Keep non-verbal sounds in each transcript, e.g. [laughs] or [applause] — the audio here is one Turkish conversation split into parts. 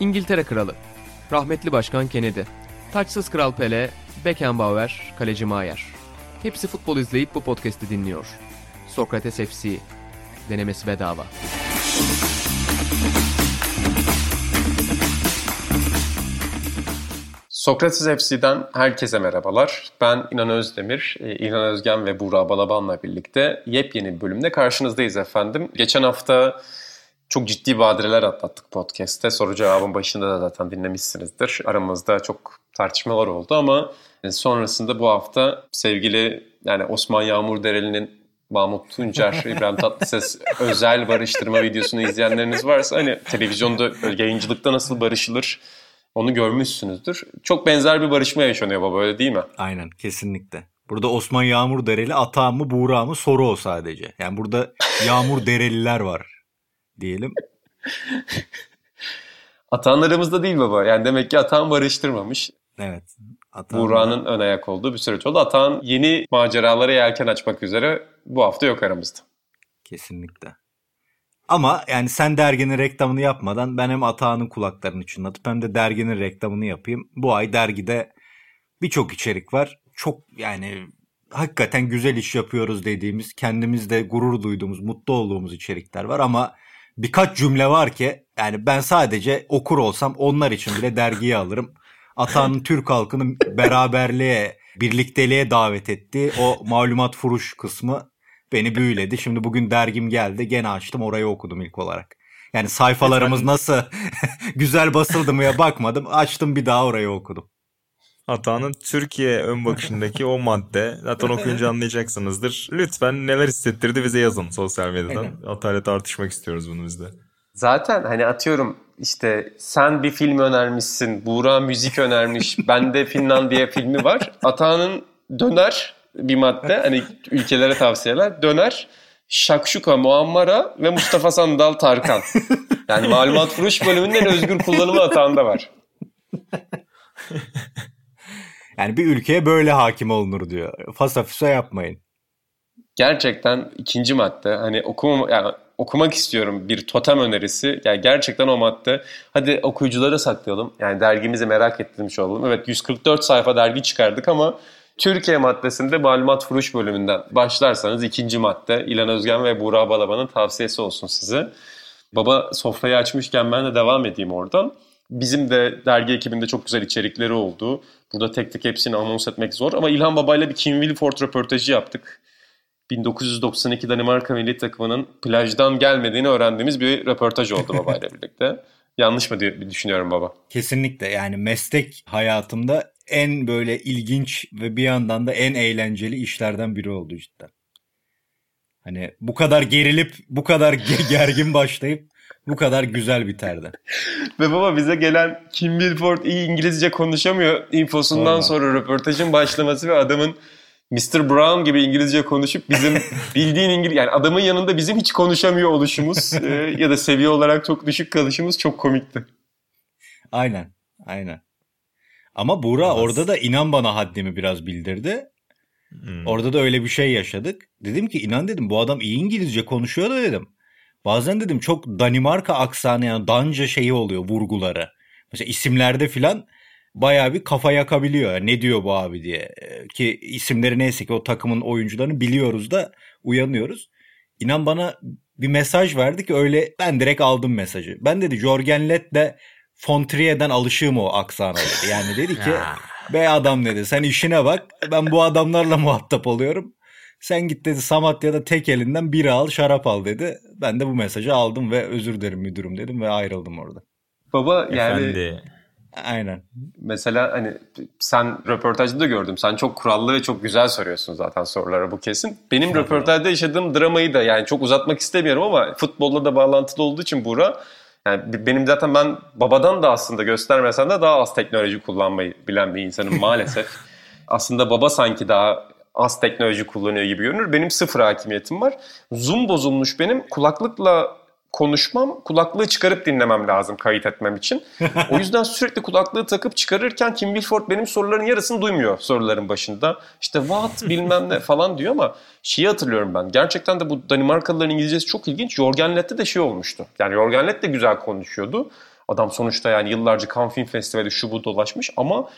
İngiltere Kralı, rahmetli Başkan Kennedy, taçsız Kral Pele, Beckenbauer, Kaleci Maier. Hepsi futbol izleyip bu podcast'i dinliyor. Sokrates FC, denemesi bedava. Sokrates FC'den herkese merhabalar. Ben İnan Özdemir, e, İnan Özgen ve Buğra Balaban'la birlikte yepyeni bir bölümde karşınızdayız efendim. Geçen hafta çok ciddi badireler atlattık podcast'te. Soru cevabın başında da zaten dinlemişsinizdir. Aramızda çok tartışmalar oldu ama e, sonrasında bu hafta sevgili yani Osman Yağmur Dereli'nin Mahmut Tuncer, [laughs] İbrahim Tatlıses özel barıştırma videosunu izleyenleriniz varsa hani televizyonda yayıncılıkta nasıl barışılır onu görmüşsünüzdür. Çok benzer bir barışma yaşanıyor baba öyle değil mi? Aynen kesinlikle. Burada Osman Yağmur Dereli ata mı Buğra mı soru o sadece. Yani burada Yağmur Dereliler var diyelim. [laughs] Atan aramızda değil baba. Yani demek ki Atan barıştırmamış. Evet. Buğra'nın ön ayak olduğu bir süreç oldu. Atan yeni maceralara yelken açmak üzere bu hafta yok aramızda. Kesinlikle. Ama yani sen derginin reklamını yapmadan ben hem Atağan'ın kulaklarını çınlatıp hem de derginin reklamını yapayım. Bu ay dergide birçok içerik var. Çok yani hakikaten güzel iş yapıyoruz dediğimiz, kendimizde gurur duyduğumuz, mutlu olduğumuz içerikler var ama birkaç cümle var ki yani ben sadece okur olsam onlar için bile dergiyi alırım. Atağan'ın [laughs] Türk halkını beraberliğe, birlikteliğe davet ettiği o malumat furuş kısmı beni büyüledi. Şimdi bugün dergim geldi gene açtım orayı okudum ilk olarak. Yani sayfalarımız nasıl [laughs] güzel basıldı mıya bakmadım. Açtım bir daha orayı okudum. Hatanın Türkiye ön bakışındaki o madde zaten okuyunca anlayacaksınızdır. Lütfen neler hissettirdi bize yazın sosyal medyadan. Hatayla tartışmak istiyoruz bunu bizde. Zaten hani atıyorum işte sen bir film önermişsin, Buğra müzik önermiş, [laughs] bende Finlandiya filmi var. Atağının döner bir madde hani ülkelere tavsiyeler döner. Şakşuka, Muammara ve Mustafa Sandal Tarkan. Yani malumat furuş bölümünün özgür kullanımı atağında var. [laughs] Yani bir ülkeye böyle hakim olunur diyor. Fasafüse yapmayın. Gerçekten ikinci madde hani okuma yani okumak istiyorum bir totem önerisi. Yani gerçekten o madde. Hadi okuyuculara saklayalım. Yani dergimizi merak ettirmiş olalım. Evet 144 sayfa dergi çıkardık ama Türkiye maddesinde malumat furuş bölümünden başlarsanız ikinci madde İlan Özgen ve Buğra Balaban'ın tavsiyesi olsun size. Baba sofrayı açmışken ben de devam edeyim oradan. Bizim de dergi ekibinde çok güzel içerikleri oldu. Burada tek tek hepsini anons etmek zor ama İlhan Baba'yla bir Kim Wilford röportajı yaptık. 1992 Danimarka milli takımının plajdan gelmediğini öğrendiğimiz bir röportaj oldu babayla [laughs] birlikte. Yanlış mı diye düşünüyorum baba? Kesinlikle yani meslek hayatımda en böyle ilginç ve bir yandan da en eğlenceli işlerden biri oldu cidden. Hani bu kadar gerilip bu kadar gergin başlayıp bu kadar güzel biterdi. Ve baba bize gelen Kim Wilford iyi İngilizce konuşamıyor infosundan Vallahi. sonra röportajın başlaması ve adamın Mr. Brown gibi İngilizce konuşup bizim [laughs] bildiğin İngiliz yani adamın yanında bizim hiç konuşamıyor oluşumuz e, ya da seviye olarak çok düşük kalışımız çok komikti. Aynen. Aynen. Ama Buğra Biraz. orada da inan bana haddimi biraz bildirdi. Hmm. Orada da öyle bir şey yaşadık. Dedim ki inan dedim bu adam iyi İngilizce konuşuyor da dedim. Bazen dedim çok Danimarka aksanı yani Danca şeyi oluyor vurguları. Mesela isimlerde filan baya bir kafa yakabiliyor. Ne diyor bu abi diye. Ki isimleri neyse ki o takımın oyuncularını biliyoruz da uyanıyoruz. İnan bana bir mesaj verdi ki öyle ben direkt aldım mesajı. Ben dedi Jorgen Lett'le Fontrier'den alışığım o aksana dedi. Yani dedi ki [laughs] be adam dedi sen işine bak ben bu adamlarla [laughs] muhatap oluyorum. Sen git dedi Samatya'da tek elinden biri al şarap al dedi. Ben de bu mesajı aldım ve özür dilerim müdürüm dedim ve ayrıldım orada. Baba yani Efendi. Aynen. Mesela hani sen röportajda da gördüm. Sen çok kurallı ve çok güzel soruyorsun zaten sorulara bu kesin. Benim röportajda yaşadığım dramayı da yani çok uzatmak istemiyorum ama futbolla da bağlantılı olduğu için Buğra yani benim zaten ben babadan da aslında göstermesen de daha az teknoloji kullanmayı bilen bir insanım maalesef. [laughs] aslında baba sanki daha az teknoloji kullanıyor gibi görünür. Benim sıfır hakimiyetim var. Zoom bozulmuş benim. Kulaklıkla konuşmam, kulaklığı çıkarıp dinlemem lazım kayıt etmem için. O [laughs] yüzden sürekli kulaklığı takıp çıkarırken Kim Wilford benim soruların yarısını duymuyor soruların başında. İşte what [laughs] bilmem ne falan diyor ama şeyi hatırlıyorum ben. Gerçekten de bu Danimarkalıların İngilizcesi çok ilginç. Jorgen Lette de şey olmuştu. Yani Jorgen Lette de güzel konuşuyordu. Adam sonuçta yani yıllarca Cannes Film Festivali şu bu dolaşmış ama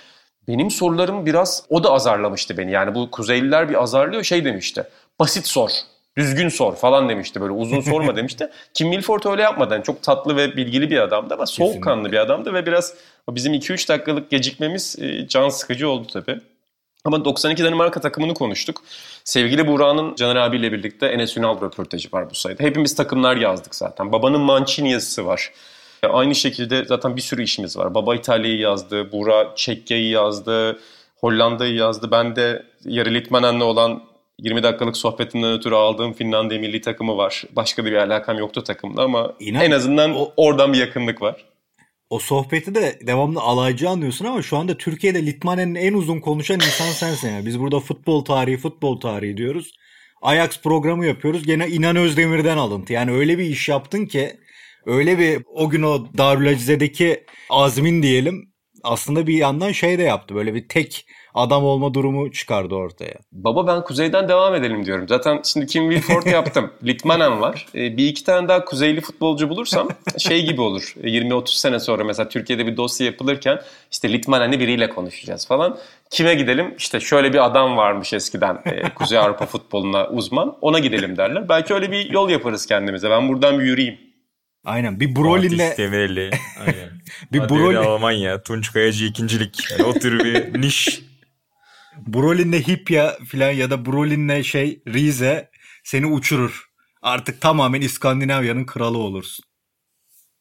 benim sorularım biraz o da azarlamıştı beni. Yani bu Kuzeyliler bir azarlıyor şey demişti. Basit sor, düzgün sor falan demişti böyle uzun sorma [laughs] demişti. Kim Milford öyle yapmadı. Yani çok tatlı ve bilgili bir adamdı ama soğukkanlı bir adamdı ve biraz bizim 2-3 dakikalık gecikmemiz e, can sıkıcı oldu tabii. Ama 92 Danimarka takımını konuştuk. Sevgili Buğra'nın Caner abiyle birlikte Enes Ünal röportajı var bu sayede. Hepimiz takımlar yazdık zaten. Babanın Mancini yazısı var. E, aynı şekilde zaten bir sürü işimiz var. Baba İtalya'yı yazdı, Buğra Çekya'yı yazdı, Hollanda'yı yazdı. Ben de yarı Litmanen'le olan 20 dakikalık sohbetinden ötürü aldığım Finlandiya milli takımı var. Başka bir alakam yoktu takımda ama İnan, en azından o, oradan bir yakınlık var. O sohbeti de devamlı alaycı anlıyorsun ama şu anda Türkiye'de Litmanen'in en uzun konuşan insan sensin. Yani. Biz burada futbol tarihi, futbol tarihi diyoruz. Ajax programı yapıyoruz. Gene İnan Özdemir'den alıntı. Yani öyle bir iş yaptın ki öyle bir o gün o Darülacize'deki azmin diyelim aslında bir yandan şey de yaptı. Böyle bir tek adam olma durumu çıkardı ortaya. Baba ben kuzeyden devam edelim diyorum. Zaten şimdi Kim Wilford [laughs] yaptım. Litmanen var. E, bir iki tane daha kuzeyli futbolcu bulursam şey gibi olur. 20-30 e, sene sonra mesela Türkiye'de bir dosya yapılırken işte Litmanen'li biriyle konuşacağız falan. Kime gidelim? İşte şöyle bir adam varmış eskiden e, Kuzey Avrupa futboluna uzman. Ona gidelim derler. Belki öyle bir yol yaparız kendimize. Ben buradan bir yürüyeyim. Aynen bir Brolin'le Demireli. Aynen. bir Brolin [laughs] Almanya, Tunç Kayacı ikincilik. Yani o tür bir [laughs] niş Brolin'le Hipya falan ya da Brolin'le şey Rize seni uçurur. Artık tamamen İskandinavya'nın kralı olursun.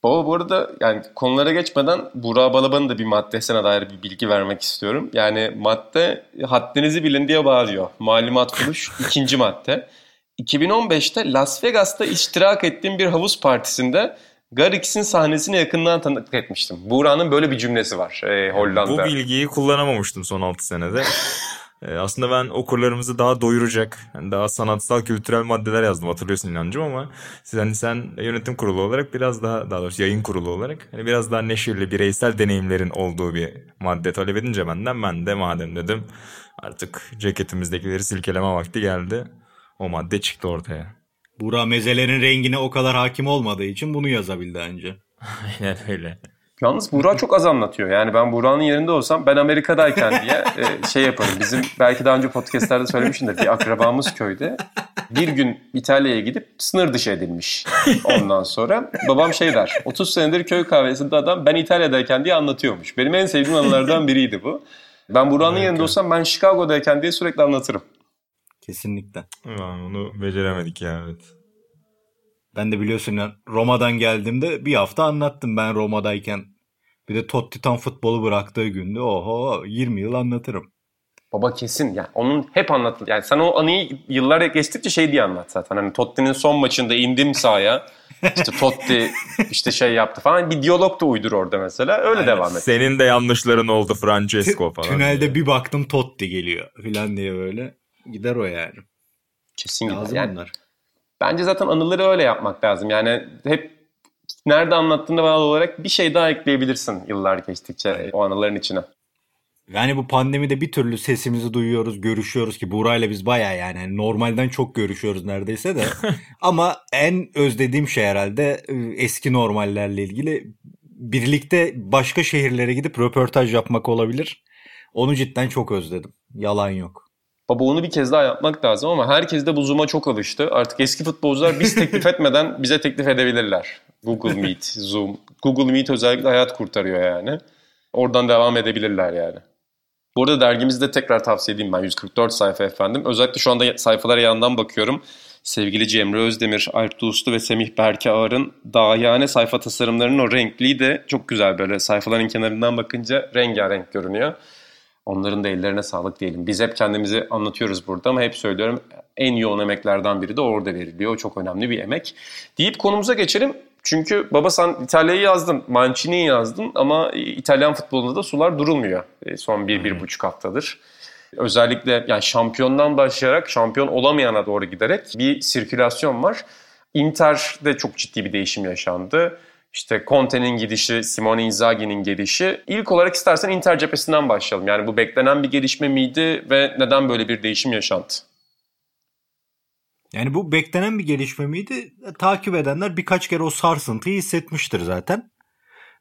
Baba bu arada yani konulara geçmeden Burak Balaban'ın da bir maddesine dair bir bilgi vermek istiyorum. Yani madde haddinizi bilin diye bağırıyor. Malumat buluş ikinci madde. 2015'te Las Vegas'ta iştirak ettiğim bir havuz partisinde Garrix'in sahnesini yakından tanıklık etmiştim. Buğra'nın böyle bir cümlesi var e, Hollanda. Bu bilgiyi kullanamamıştım son 6 senede. [laughs] e, aslında ben okurlarımızı daha doyuracak, yani daha sanatsal, kültürel maddeler yazdım hatırlıyorsun inancım ama siz hani sen yönetim kurulu olarak biraz daha, daha doğrusu yayın kurulu olarak hani biraz daha neşirli, bireysel deneyimlerin olduğu bir madde talep edince benden ben de madem dedim artık ceketimizdekileri silkeleme vakti geldi. O madde çıktı ortaya. Buğra mezelerin rengine o kadar hakim olmadığı için bunu yazabildi önce. [laughs] Aynen öyle. Yalnız Buğra çok az anlatıyor. Yani ben Buğra'nın yerinde olsam ben Amerika'dayken diye e, şey yaparım. Bizim belki daha önce podcastlerde söylemişimdir. Bir akrabamız köyde bir gün İtalya'ya gidip sınır dışı edilmiş. Ondan sonra babam şey der. 30 senedir köy kahvesinde adam ben İtalya'dayken diye anlatıyormuş. Benim en sevdiğim anılardan biriydi bu. Ben Buğra'nın yerinde olsam ben Chicago'dayken diye sürekli anlatırım. Kesinlikle. Ulan onu beceremedik ya evet. Ben de biliyorsun ya Roma'dan geldiğimde bir hafta anlattım ben Roma'dayken. Bir de Totti tam futbolu bıraktığı günde oho 20 yıl anlatırım. Baba kesin yani onun hep anlatın. Yani sen o anıyı yıllar geçtikçe şey diye anlat zaten. Hani Totti'nin son maçında indim sahaya. İşte Totti [laughs] işte şey yaptı falan. Bir diyalog da uydur orada mesela. Öyle Aynen. devam et. Senin de yanlışların oldu Francesco falan. Tünelde diye. bir baktım Totti geliyor falan diye böyle. Gider o yani. Kesin gider. Yani, onlar. Bence zaten anıları öyle yapmak lazım. Yani hep nerede anlattığında bağlı olarak bir şey daha ekleyebilirsin yıllar geçtikçe evet. o anıların içine. Yani bu pandemide bir türlü sesimizi duyuyoruz, görüşüyoruz ki Buray'la biz baya yani normalden çok görüşüyoruz neredeyse de. [laughs] Ama en özlediğim şey herhalde e, eski normallerle ilgili birlikte başka şehirlere gidip röportaj yapmak olabilir. Onu cidden çok özledim. Yalan yok. Baba onu bir kez daha yapmak lazım ama herkes de bu Zoom'a çok alıştı. Artık eski futbolcular biz teklif [laughs] etmeden bize teklif edebilirler. Google Meet, Zoom. Google Meet özellikle hayat kurtarıyor yani. Oradan devam edebilirler yani. Bu arada dergimizde tekrar tavsiye edeyim ben 144 sayfa efendim. Özellikle şu anda sayfalara yandan bakıyorum. Sevgili Cemre Özdemir, Alp Uslu ve Semih Berke Ağar'ın dahiyane sayfa tasarımlarının o renkliği de çok güzel böyle sayfaların kenarından bakınca rengarenk görünüyor. Onların da ellerine sağlık diyelim. Biz hep kendimizi anlatıyoruz burada ama hep söylüyorum en yoğun emeklerden biri de orada veriliyor. O çok önemli bir emek. Deyip konumuza geçelim. Çünkü baba sen İtalya'yı yazdın, Mancini'yi yazdın ama İtalyan futbolunda da sular durulmuyor e, son bir, bir buçuk haftadır. Özellikle yani şampiyondan başlayarak şampiyon olamayana doğru giderek bir sirkülasyon var. Inter'de çok ciddi bir değişim yaşandı. İşte Conte'nin gidişi, Simone Inzaghi'nin gelişi. İlk olarak istersen Inter cephesinden başlayalım. Yani bu beklenen bir gelişme miydi ve neden böyle bir değişim yaşandı? Yani bu beklenen bir gelişme miydi? Takip edenler birkaç kere o sarsıntıyı hissetmiştir zaten.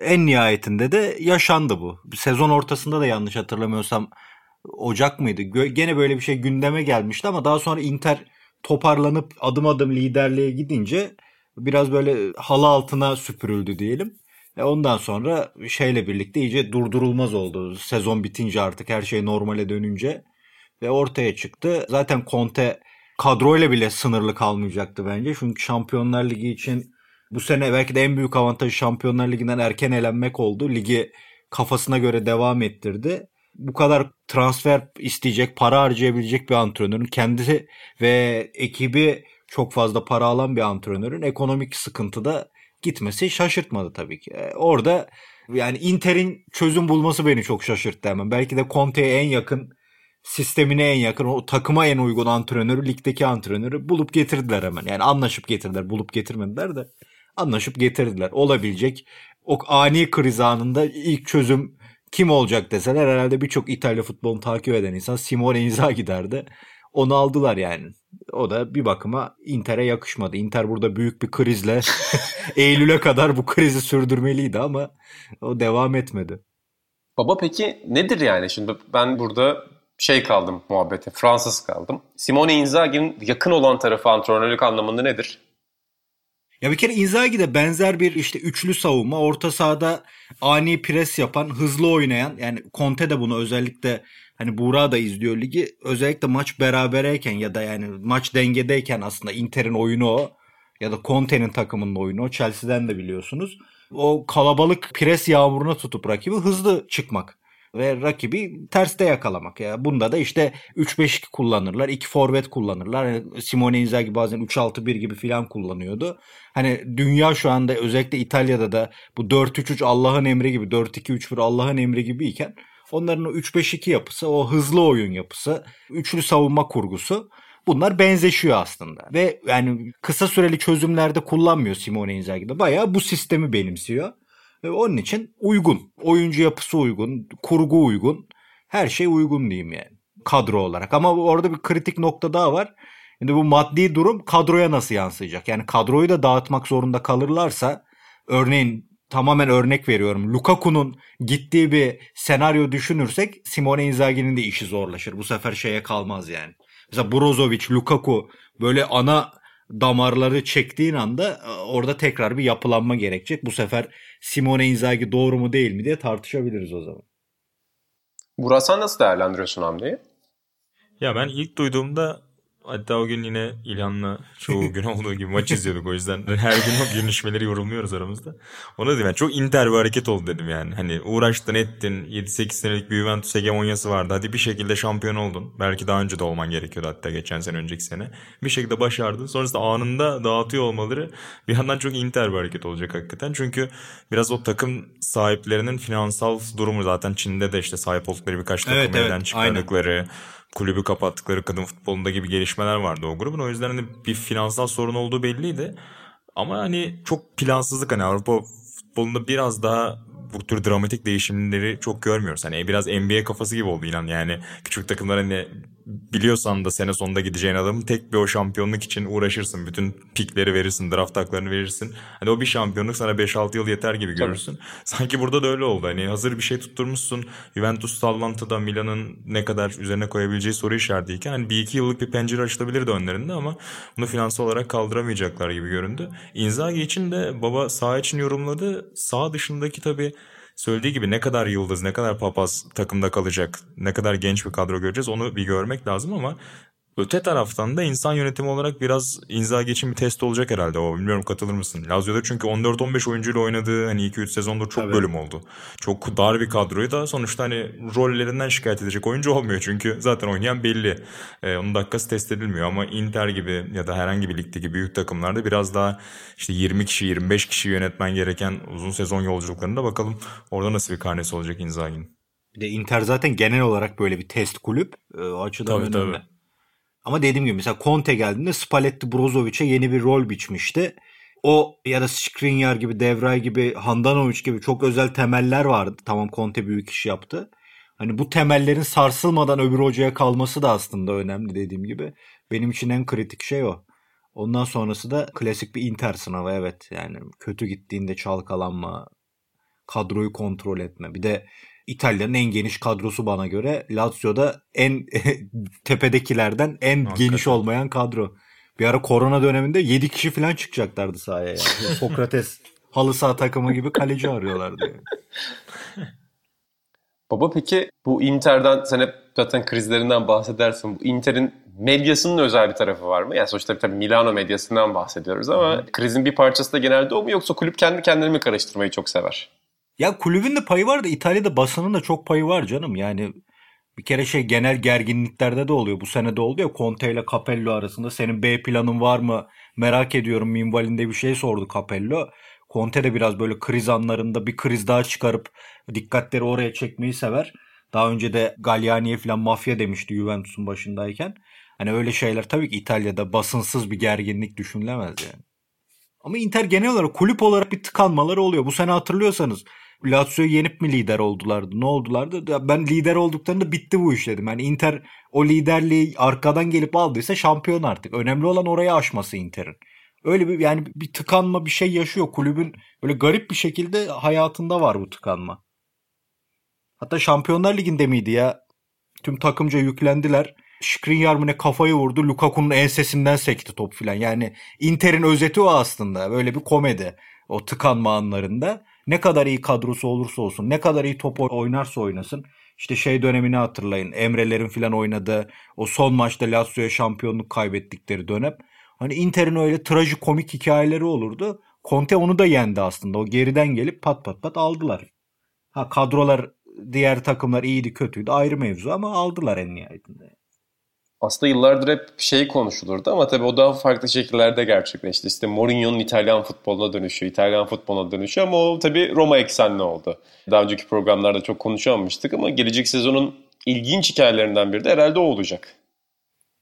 En nihayetinde de yaşandı bu. Sezon ortasında da yanlış hatırlamıyorsam Ocak mıydı? Gene böyle bir şey gündeme gelmişti ama daha sonra Inter toparlanıp adım adım liderliğe gidince biraz böyle halı altına süpürüldü diyelim. E ondan sonra şeyle birlikte iyice durdurulmaz oldu. Sezon bitince artık her şey normale dönünce ve ortaya çıktı. Zaten Conte kadroyla bile sınırlı kalmayacaktı bence. Çünkü Şampiyonlar Ligi için bu sene belki de en büyük avantajı Şampiyonlar Ligi'nden erken elenmek oldu. Ligi kafasına göre devam ettirdi. Bu kadar transfer isteyecek, para harcayabilecek bir antrenörün kendisi ve ekibi çok fazla para alan bir antrenörün ekonomik sıkıntıda gitmesi şaşırtmadı tabii ki. E, orada yani Inter'in çözüm bulması beni çok şaşırttı hemen. Belki de Conte'ye en yakın sistemine en yakın o takıma en uygun antrenörü ligdeki antrenörü bulup getirdiler hemen. Yani anlaşıp getirdiler. Bulup getirmediler de anlaşıp getirdiler. Olabilecek o ani kriz anında ilk çözüm kim olacak deseler herhalde birçok İtalya futbolunu takip eden insan Simone Inzaghi derdi. Onu aldılar yani. O da bir bakıma Inter'e yakışmadı. Inter burada büyük bir krizle [laughs] Eylül'e kadar bu krizi sürdürmeliydi ama o devam etmedi. Baba peki nedir yani? Şimdi ben burada şey kaldım muhabbete, Fransız kaldım. Simone Inzaghi'nin yakın olan tarafı antrenörlük anlamında nedir? Ya bir kere Inzaghi de benzer bir işte üçlü savunma, orta sahada ani pres yapan, hızlı oynayan yani Conte de bunu özellikle hani Buğra da izliyor ligi. Özellikle maç berabereyken ya da yani maç dengedeyken aslında Inter'in oyunu o ya da Conte'nin takımının oyunu o. Chelsea'den de biliyorsunuz. O kalabalık pres yağmuruna tutup rakibi hızlı çıkmak ve rakibi terste yakalamak. Ya bunda da işte 3-5-2 kullanırlar. 2 forvet kullanırlar. Yani Simone Inzaghi bazen 3-6-1 gibi filan kullanıyordu. Hani dünya şu anda özellikle İtalya'da da bu 4-3-3 Allah'ın emri gibi 4-2-3-1 Allah'ın emri gibiyken onların o 3-5-2 yapısı, o hızlı oyun yapısı, üçlü savunma kurgusu bunlar benzeşiyor aslında. Ve yani kısa süreli çözümlerde kullanmıyor Simone Inzaghi'de. Bayağı bu sistemi benimsiyor. Ve onun için uygun. Oyuncu yapısı uygun, kurgu uygun. Her şey uygun diyeyim yani kadro olarak. Ama orada bir kritik nokta daha var. Şimdi bu maddi durum kadroya nasıl yansıyacak? Yani kadroyu da dağıtmak zorunda kalırlarsa örneğin tamamen örnek veriyorum. Lukaku'nun gittiği bir senaryo düşünürsek Simone Inzaghi'nin de işi zorlaşır. Bu sefer şeye kalmaz yani. Mesela Brozovic, Lukaku böyle ana damarları çektiğin anda e, orada tekrar bir yapılanma gerekecek. Bu sefer Simone Inzaghi doğru mu değil mi diye tartışabiliriz o zaman. Burak sen nasıl değerlendiriyorsun Hamdi'yi? Ya ben ilk duyduğumda Hatta o gün yine İlhan'la çoğu gün olduğu gibi maç izliyorduk o yüzden her gün o görüşmeleri yorumluyoruz aramızda. Ona dedim yani çok inter bir hareket oldu dedim yani. Hani uğraştın ettin 7-8 senelik bir Juventus hegemonyası vardı. Hadi bir şekilde şampiyon oldun. Belki daha önce de olman gerekiyordu hatta geçen sene önceki sene. Bir şekilde başardın. Sonrasında anında dağıtıyor olmaları bir yandan çok inter bir hareket olacak hakikaten. Çünkü biraz o takım sahiplerinin finansal durumu zaten Çin'de de işte sahip oldukları birkaç takım evet, evet, çıkardıkları. Aynen kulübü kapattıkları kadın futbolunda gibi gelişmeler vardı o grubun. O yüzden hani bir finansal sorun olduğu belliydi. Ama hani çok plansızlık hani Avrupa futbolunda biraz daha bu tür dramatik değişimleri çok görmüyoruz. Hani biraz NBA kafası gibi oldu inan yani küçük takımlar hani biliyorsan da sene sonunda gideceğin adamın tek bir o şampiyonluk için uğraşırsın. Bütün pikleri verirsin, draft haklarını verirsin. Hani o bir şampiyonluk sana 5-6 yıl yeter gibi görürsün. Tabii. [laughs] Sanki burada da öyle oldu. Hani hazır bir şey tutturmuşsun. Juventus sallantıda Milan'ın ne kadar üzerine koyabileceği soru işaretiyken hani bir iki yıllık bir pencere açılabilirdi önlerinde ama bunu finansal olarak kaldıramayacaklar gibi göründü. Inzaghi için de baba sağ için yorumladı. Sağ dışındaki tabii söylediği gibi ne kadar yıldız, ne kadar papaz takımda kalacak, ne kadar genç bir kadro göreceğiz onu bir görmek lazım ama Öte taraftan da insan yönetimi olarak biraz Inzaghi için bir test olacak herhalde o. Bilmiyorum katılır mısın? Lazio'da çünkü 14-15 oyuncuyla oynadığı hani 2-3 sezonda çok Tabii. bölüm oldu. Çok dar bir kadroyu da sonuçta hani rollerinden şikayet edecek oyuncu olmuyor. Çünkü zaten oynayan belli. Ee, onun dakikası test edilmiyor ama Inter gibi ya da herhangi bir ligdeki büyük takımlarda biraz daha işte 20 kişi 25 kişi yönetmen gereken uzun sezon yolculuklarında bakalım orada nasıl bir karnesi olacak Inzaghi'nin. Bir de Inter zaten genel olarak böyle bir test kulüp. Ee, o açıdan tabii, önemli. Tabii. Ama dediğim gibi mesela Conte geldiğinde Spalletti Brozovic'e yeni bir rol biçmişti. O ya da Skriniar gibi, Devray gibi, Handanovic gibi çok özel temeller vardı. Tamam Conte büyük iş yaptı. Hani bu temellerin sarsılmadan öbür hocaya kalması da aslında önemli dediğim gibi. Benim için en kritik şey o. Ondan sonrası da klasik bir Inter sınavı evet. Yani kötü gittiğinde çalkalanma, kadroyu kontrol etme. Bir de İtalya'nın en geniş kadrosu bana göre. Lazio'da en [laughs] tepedekilerden en Hakikaten. geniş olmayan kadro. Bir ara korona döneminde 7 kişi falan çıkacaklardı sahaya yani. Sokrates [laughs] halı saha takımı gibi kaleci arıyorlardı yani. [laughs] Baba peki bu Inter'den sen hep zaten krizlerinden bahsedersin. Bu Inter'in medyasının özel bir tarafı var mı? Yani sonuçta tabii Milano medyasından bahsediyoruz ama Hı. krizin bir parçası da genelde o mu yoksa kulüp kendi kendini mi karıştırmayı çok sever? Ya kulübün de payı var da İtalya'da basının da çok payı var canım. Yani bir kere şey genel gerginliklerde de oluyor. Bu sene de oldu ya Conte ile Capello arasında. Senin B planın var mı? Merak ediyorum minvalinde bir şey sordu Capello. Conte de biraz böyle kriz anlarında bir kriz daha çıkarıp dikkatleri oraya çekmeyi sever. Daha önce de Galliani'ye falan mafya demişti Juventus'un başındayken. Hani öyle şeyler tabii ki İtalya'da basınsız bir gerginlik düşünülemez yani. Ama Inter genel olarak kulüp olarak bir tıkanmaları oluyor. Bu sene hatırlıyorsanız Lazio'yu yenip mi lider oldulardı? Ne oldulardı? Ben lider olduklarında bitti bu iş dedim. Yani Inter o liderliği arkadan gelip aldıysa şampiyon artık. Önemli olan oraya aşması Inter'in. Öyle bir yani bir tıkanma bir şey yaşıyor kulübün. Böyle garip bir şekilde hayatında var bu tıkanma. Hatta Şampiyonlar Ligi'nde miydi ya? Tüm takımca yüklendiler. Skriniar mı ne kafayı vurdu. Lukaku'nun ensesinden sekti top filan. Yani Inter'in özeti o aslında. Böyle bir komedi. O tıkanma anlarında. Ne kadar iyi kadrosu olursa olsun. Ne kadar iyi top oynarsa oynasın. İşte şey dönemini hatırlayın. Emre'lerin filan oynadığı o son maçta Lazio'ya şampiyonluk kaybettikleri dönem. Hani Inter'in öyle trajikomik hikayeleri olurdu. Conte onu da yendi aslında. O geriden gelip pat pat pat aldılar. Ha kadrolar diğer takımlar iyiydi kötüydü ayrı mevzu ama aldılar en nihayetinde aslında yıllardır hep şey konuşulurdu ama tabii o daha farklı şekillerde gerçekleşti. İşte Mourinho'nun İtalyan futboluna dönüşü, İtalyan futboluna dönüşü ama o tabii Roma eksenli oldu. Daha önceki programlarda çok konuşamamıştık ama gelecek sezonun ilginç hikayelerinden biri de herhalde o olacak.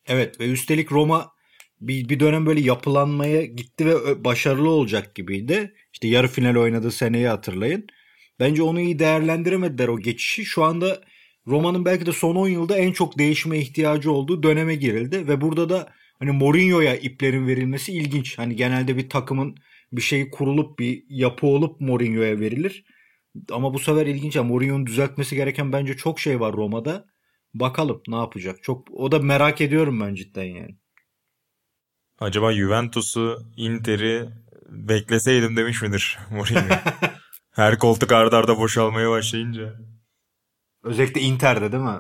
Evet ve üstelik Roma bir, bir dönem böyle yapılanmaya gitti ve başarılı olacak gibiydi. İşte yarı final oynadığı seneyi hatırlayın. Bence onu iyi değerlendiremediler o geçişi. Şu anda Roma'nın belki de son 10 yılda en çok değişime ihtiyacı olduğu döneme girildi ve burada da hani Mourinho'ya iplerin verilmesi ilginç. Hani genelde bir takımın bir şey kurulup bir yapı olup Mourinho'ya verilir. Ama bu sefer ilginç. Yani Mourinho'nun düzeltmesi gereken bence çok şey var Roma'da. Bakalım ne yapacak. Çok o da merak ediyorum ben cidden yani. Acaba Juventus'u, Inter'i bekleseydim demiş midir Mourinho? [laughs] Her koltuk ardarda arda boşalmaya başlayınca. Özellikle Inter'de değil mi?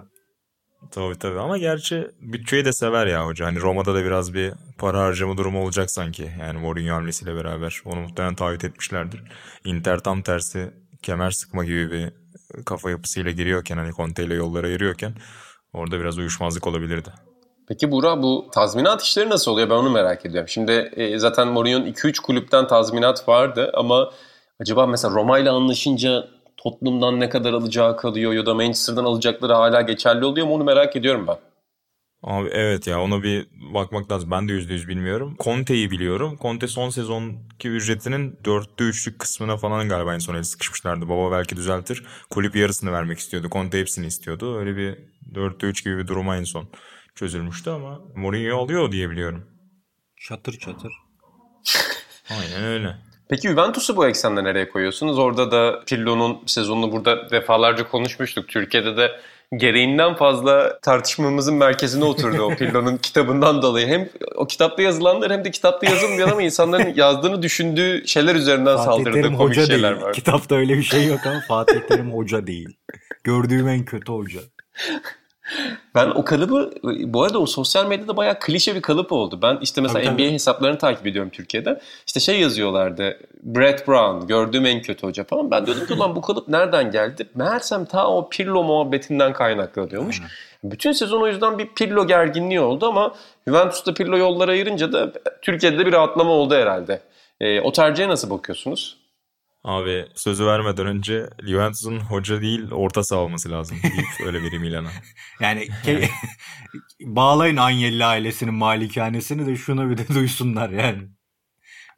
Tabii tabii ama gerçi bütçeyi de sever ya hoca. Hani Roma'da da biraz bir para harcama durumu olacak sanki. Yani Mourinho hamlesiyle beraber onu muhtemelen taahhüt etmişlerdir. Inter tam tersi kemer sıkma gibi bir kafa yapısıyla giriyorken hani Conte ile yollara yürüyorken orada biraz uyuşmazlık olabilirdi. Peki Burak bu tazminat işleri nasıl oluyor ben onu merak ediyorum. Şimdi e, zaten Mourinho'nun 2-3 kulüpten tazminat vardı ama acaba mesela Roma ile anlaşınca Tottenham'dan ne kadar alacağı kalıyor ya da Manchester'dan alacakları hala geçerli oluyor mu onu merak ediyorum ben. Abi evet ya ona bir bakmak lazım. Ben de %100 bilmiyorum. Conte'yi biliyorum. Conte son sezonki ücretinin 4'te 3'lük kısmına falan galiba en son el sıkışmışlardı. Baba belki düzeltir. Kulüp yarısını vermek istiyordu. Conte hepsini istiyordu. Öyle bir 4'te 3 gibi bir duruma en son çözülmüştü ama Mourinho alıyor diye biliyorum. Çatır çatır. Aynen öyle. Peki Juventus'u bu eksende nereye koyuyorsunuz? Orada da Pirlo'nun sezonunu burada defalarca konuşmuştuk. Türkiye'de de gereğinden fazla tartışmamızın merkezine oturdu o [laughs] Pirlo'nun kitabından dolayı. Hem o kitapta yazılanlar hem de kitapta yazılmayan ama insanların [laughs] yazdığını düşündüğü şeyler üzerinden Fatih saldırdığı Terim komik hoca şeyler değil. var. Kitapta öyle bir şey yok ama Fatih Terim hoca değil. [laughs] Gördüğüm en kötü hoca. Ben o kalıbı bu arada o sosyal medyada bayağı klişe bir kalıp oldu. Ben işte mesela tabii, NBA tabii. hesaplarını takip ediyorum Türkiye'de. İşte şey yazıyorlardı. Brett Brown gördüğüm en kötü hoca falan. Ben diyordum ki ulan bu kalıp nereden geldi? Meğersem ta o Pirlo muhabbetinden kaynaklanıyormuş. Bütün sezon o yüzden bir Pirlo gerginliği oldu ama Juventus'ta Pirlo yollara ayırınca da Türkiye'de de bir rahatlama oldu herhalde. E, o tercihe nasıl bakıyorsunuz? Abi sözü vermeden önce Juventus'un hoca değil orta saha olması lazım deyip [laughs] öyle vereyim ilana. yani ke- [laughs] bağlayın Anyelli ailesinin malikanesini de şunu bir de [laughs] duysunlar yani.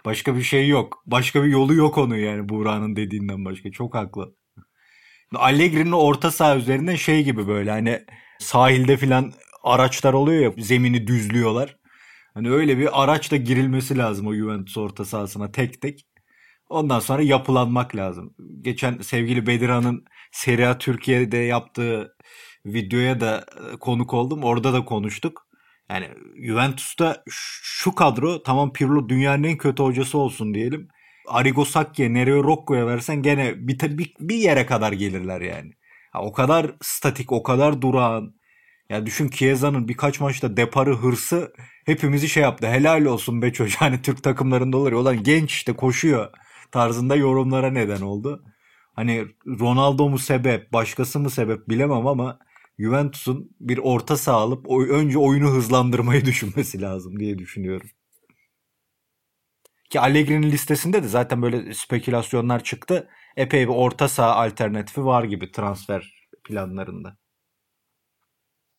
Başka bir şey yok. Başka bir yolu yok onu yani Buğra'nın dediğinden başka. Çok haklı. Allegri'nin orta saha üzerinden şey gibi böyle hani sahilde filan araçlar oluyor ya zemini düzlüyorlar. Hani öyle bir araçla girilmesi lazım o Juventus orta sahasına tek tek. Ondan sonra yapılanmak lazım. Geçen sevgili Bedirhan'ın Serie A Türkiye'de yaptığı videoya da e, konuk oldum. Orada da konuştuk. Yani Juventus'ta şu kadro tamam Pirlo dünyanın en kötü hocası olsun diyelim. Arrigo Sacchi'ye, Nereo Rocco'ya versen gene bir, bir, bir yere kadar gelirler yani. Ha, o kadar statik, o kadar durağan. Ya düşün Chiesa'nın birkaç maçta deparı, hırsı hepimizi şey yaptı. Helal olsun be çocuğu. [laughs] Hani Türk takımlarında olur ya. Ulan genç işte koşuyor tarzında yorumlara neden oldu. Hani Ronaldo mu sebep, başkası mı sebep bilemem ama Juventus'un bir orta saha önce oyunu hızlandırmayı [laughs] düşünmesi lazım diye düşünüyorum. Ki Allegri'nin listesinde de zaten böyle spekülasyonlar çıktı. Epey bir orta saha alternatifi var gibi transfer planlarında.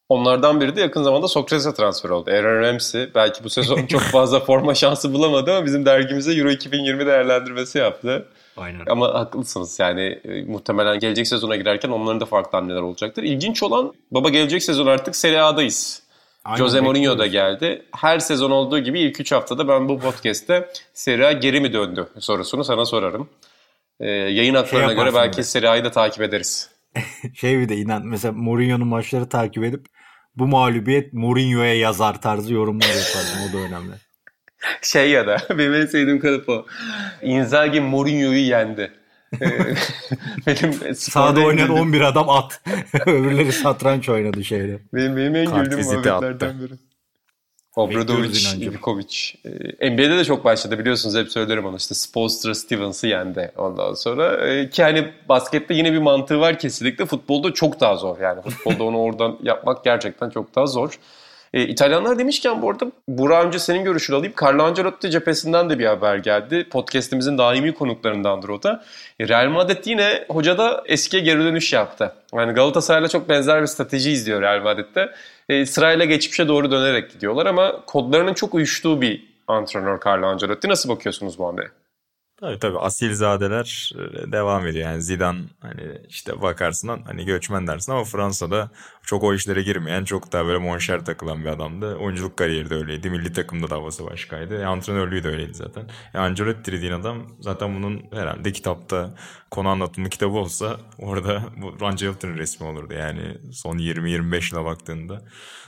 Onlardan biri de yakın zamanda Sokrates'e transfer oldu. Aaron Ramsey belki bu sezon çok fazla [laughs] forma şansı bulamadı ama bizim dergimize Euro 2020 değerlendirmesi yaptı. Aynen. Ama haklısınız yani e, muhtemelen gelecek sezona girerken onların da farklı hamleler olacaktır. İlginç olan baba gelecek sezon artık Serie A'dayız. Aynen, Jose Mourinho da geldi. Her sezon olduğu gibi ilk 3 haftada ben bu podcast'te Serie A geri mi döndü sorusunu sana sorarım. Ee, yayın haklarına şey göre belki Serie A'yı da takip ederiz. [laughs] şey bir de inan mesela Mourinho'nun maçları takip edip bu mağlubiyet Mourinho'ya yazar tarzı yorumlar yapardım. o da önemli. Şey ya da [laughs] benim en sevdiğim kalıp o. Inzaghi Mourinho'yu yendi. Ee, [laughs] benim Sağda oynayan 11 adam at. [laughs] Öbürleri satranç oynadı şeyde. Benim, benim en güldüğüm muhabbetlerden biri. Obradovic, Ivkovic. Ee, NBA'de de çok başladı biliyorsunuz hep söylerim onu işte Spolstra Stevens'ı yendi ondan sonra. Ee, ki hani baskette yine bir mantığı var kesinlikle futbolda çok daha zor yani futbolda onu oradan [laughs] yapmak gerçekten çok daha zor. E, İtalyanlar demişken bu arada Burak önce senin görüşünü alayım. Carlo Ancelotti cephesinden de bir haber geldi. Podcast'imizin daimi konuklarındandır o da. E, Real Madrid yine hocada eskiye geri dönüş yaptı. Yani Galatasaray'la çok benzer bir strateji izliyor Real Madrid'de. E, sırayla geçmişe doğru dönerek gidiyorlar ama kodlarının çok uyuştuğu bir antrenör Carlo Ancelotti. Nasıl bakıyorsunuz bu hamleye? Tabii tabii asilzadeler e, devam ediyor. Yani Zidane hani işte bakarsın hani göçmen dersin ama Fransa'da çok o işlere girmeyen çok daha böyle monşer takılan bir adamdı. Oyunculuk kariyeri de öyleydi. Milli takımda da havası başkaydı. E, antrenörlüğü de öyleydi zaten. E, Ancelotti dediğin adam zaten bunun herhalde kitapta konu anlatımı kitabı olsa orada bu Ancelotti'nin resmi olurdu. Yani son 20-25 yıla baktığında.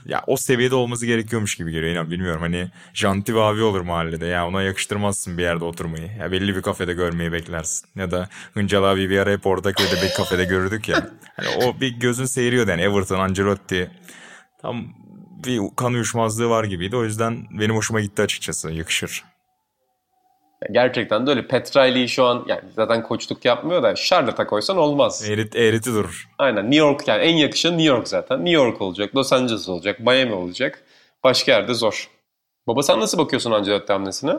Ya o seviyede olması gerekiyormuş gibi geliyor. İnan bilmiyorum hani janti ve abi olur mahallede. Ya ona yakıştırmazsın bir yerde oturmayı. Ya belli bir kafede görmeyi beklersin. Ya da Hıncal abi bir ara hep oradaköy'de bir kafede görürdük ya. Hani o bir gözün seyiriyordu yani Everton, Ancelotti. Tam bir kan uyuşmazlığı var gibiydi. O yüzden benim hoşuma gitti açıkçası. Yakışır. Gerçekten de öyle. Petrali'yi şu an yani zaten koçluk yapmıyor da Charlotte'a koysan olmaz. Eğrit, eğriti durur. Aynen New York yani en yakışan New York zaten. New York olacak, Los Angeles olacak, Miami olacak. Başka yerde zor. Baba sen nasıl bakıyorsun Ancelotti hamlesine?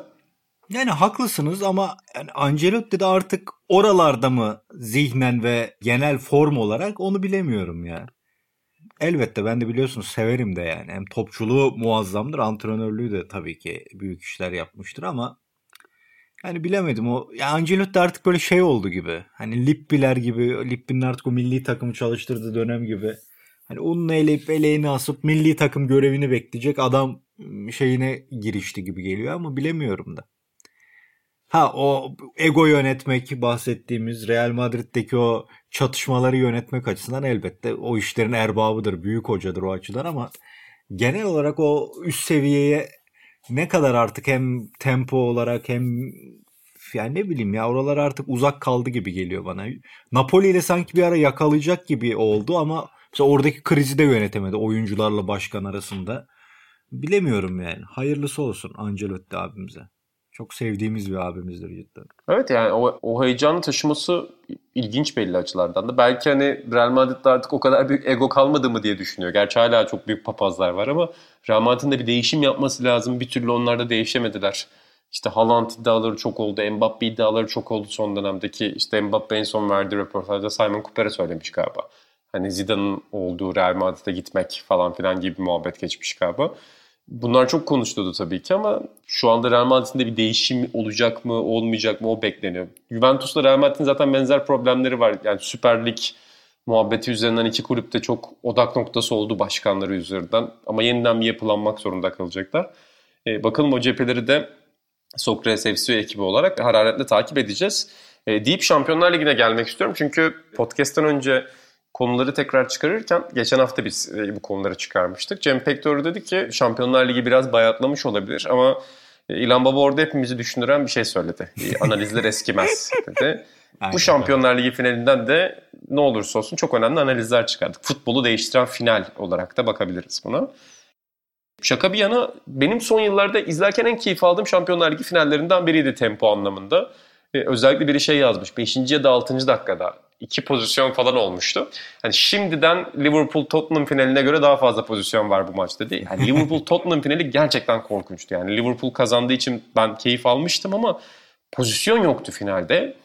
Yani haklısınız ama yani Ancelotti de artık oralarda mı zihnen ve genel form olarak onu bilemiyorum ya. Elbette ben de biliyorsunuz severim de yani. Hem topçuluğu muazzamdır, antrenörlüğü de tabii ki büyük işler yapmıştır ama yani bilemedim o. Ya Ancelotti artık böyle şey oldu gibi. Hani Lippiler gibi, Lippi'nin artık o milli takımı çalıştırdığı dönem gibi. Hani ununu eleyip eleğini asıp milli takım görevini bekleyecek adam şeyine girişti gibi geliyor ama bilemiyorum da. Ha o ego yönetmek bahsettiğimiz Real Madrid'deki o çatışmaları yönetmek açısından elbette o işlerin erbabıdır, büyük hocadır o açıdan ama genel olarak o üst seviyeye ne kadar artık hem tempo olarak hem yani ne bileyim ya oralar artık uzak kaldı gibi geliyor bana. Napoli ile sanki bir ara yakalayacak gibi oldu ama mesela oradaki krizi de yönetemedi oyuncularla başkan arasında. Bilemiyorum yani. Hayırlısı olsun Ancelotti abimize. Çok sevdiğimiz bir abimizdir cidden. Evet yani o, o heyecanı taşıması ilginç belli açılardan da. Belki hani Real Madrid'de artık o kadar büyük ego kalmadı mı diye düşünüyor. Gerçi hala çok büyük papazlar var ama Real Madrid'in de bir değişim yapması lazım. Bir türlü onlar da değişemediler. İşte Haaland iddiaları çok oldu. Mbappe iddiaları çok oldu son dönemdeki. İşte Mbappe en son verdiği röportajda Simon Cooper'e söylemiş galiba. Hani Zidane'ın olduğu Real Madrid'e gitmek falan filan gibi bir muhabbet geçmiş galiba. Bunlar çok konuşuluyordu tabii ki ama şu anda Real Madrid'in de bir değişim olacak mı, olmayacak mı o bekleniyor. Juventus'la Real Madrid'in zaten benzer problemleri var. Yani Süper Lig muhabbeti üzerinden iki kulüpte çok odak noktası oldu başkanları üzerinden. Ama yeniden bir yapılanmak zorunda kalacaklar. Ee, bakalım o cepheleri de Sokrates FC ekibi olarak hararetle takip edeceğiz. E, deyip Şampiyonlar Ligi'ne gelmek istiyorum. Çünkü podcast'ten önce konuları tekrar çıkarırken geçen hafta biz e, bu konuları çıkarmıştık. Cem Pektor dedi ki Şampiyonlar Ligi biraz bayatlamış olabilir ama e, İlhan Baba orada hepimizi düşündüren bir şey söyledi. Analizler eskimez dedi. Aynen, bu Şampiyonlar Ligi finalinden de ne olursa olsun çok önemli analizler çıkardık. Futbolu değiştiren final olarak da bakabiliriz buna. Şaka bir yana benim son yıllarda izlerken en keyif aldığım Şampiyonlar Ligi finallerinden biriydi tempo anlamında. Ee, özellikle biri şey yazmış. 5. ya da 6. dakikada iki pozisyon falan olmuştu. Yani şimdiden Liverpool Tottenham finaline göre daha fazla pozisyon var bu maçta değil. Yani Liverpool [laughs] Tottenham finali gerçekten korkunçtu. Yani Liverpool kazandığı için ben keyif almıştım ama pozisyon yoktu finalde.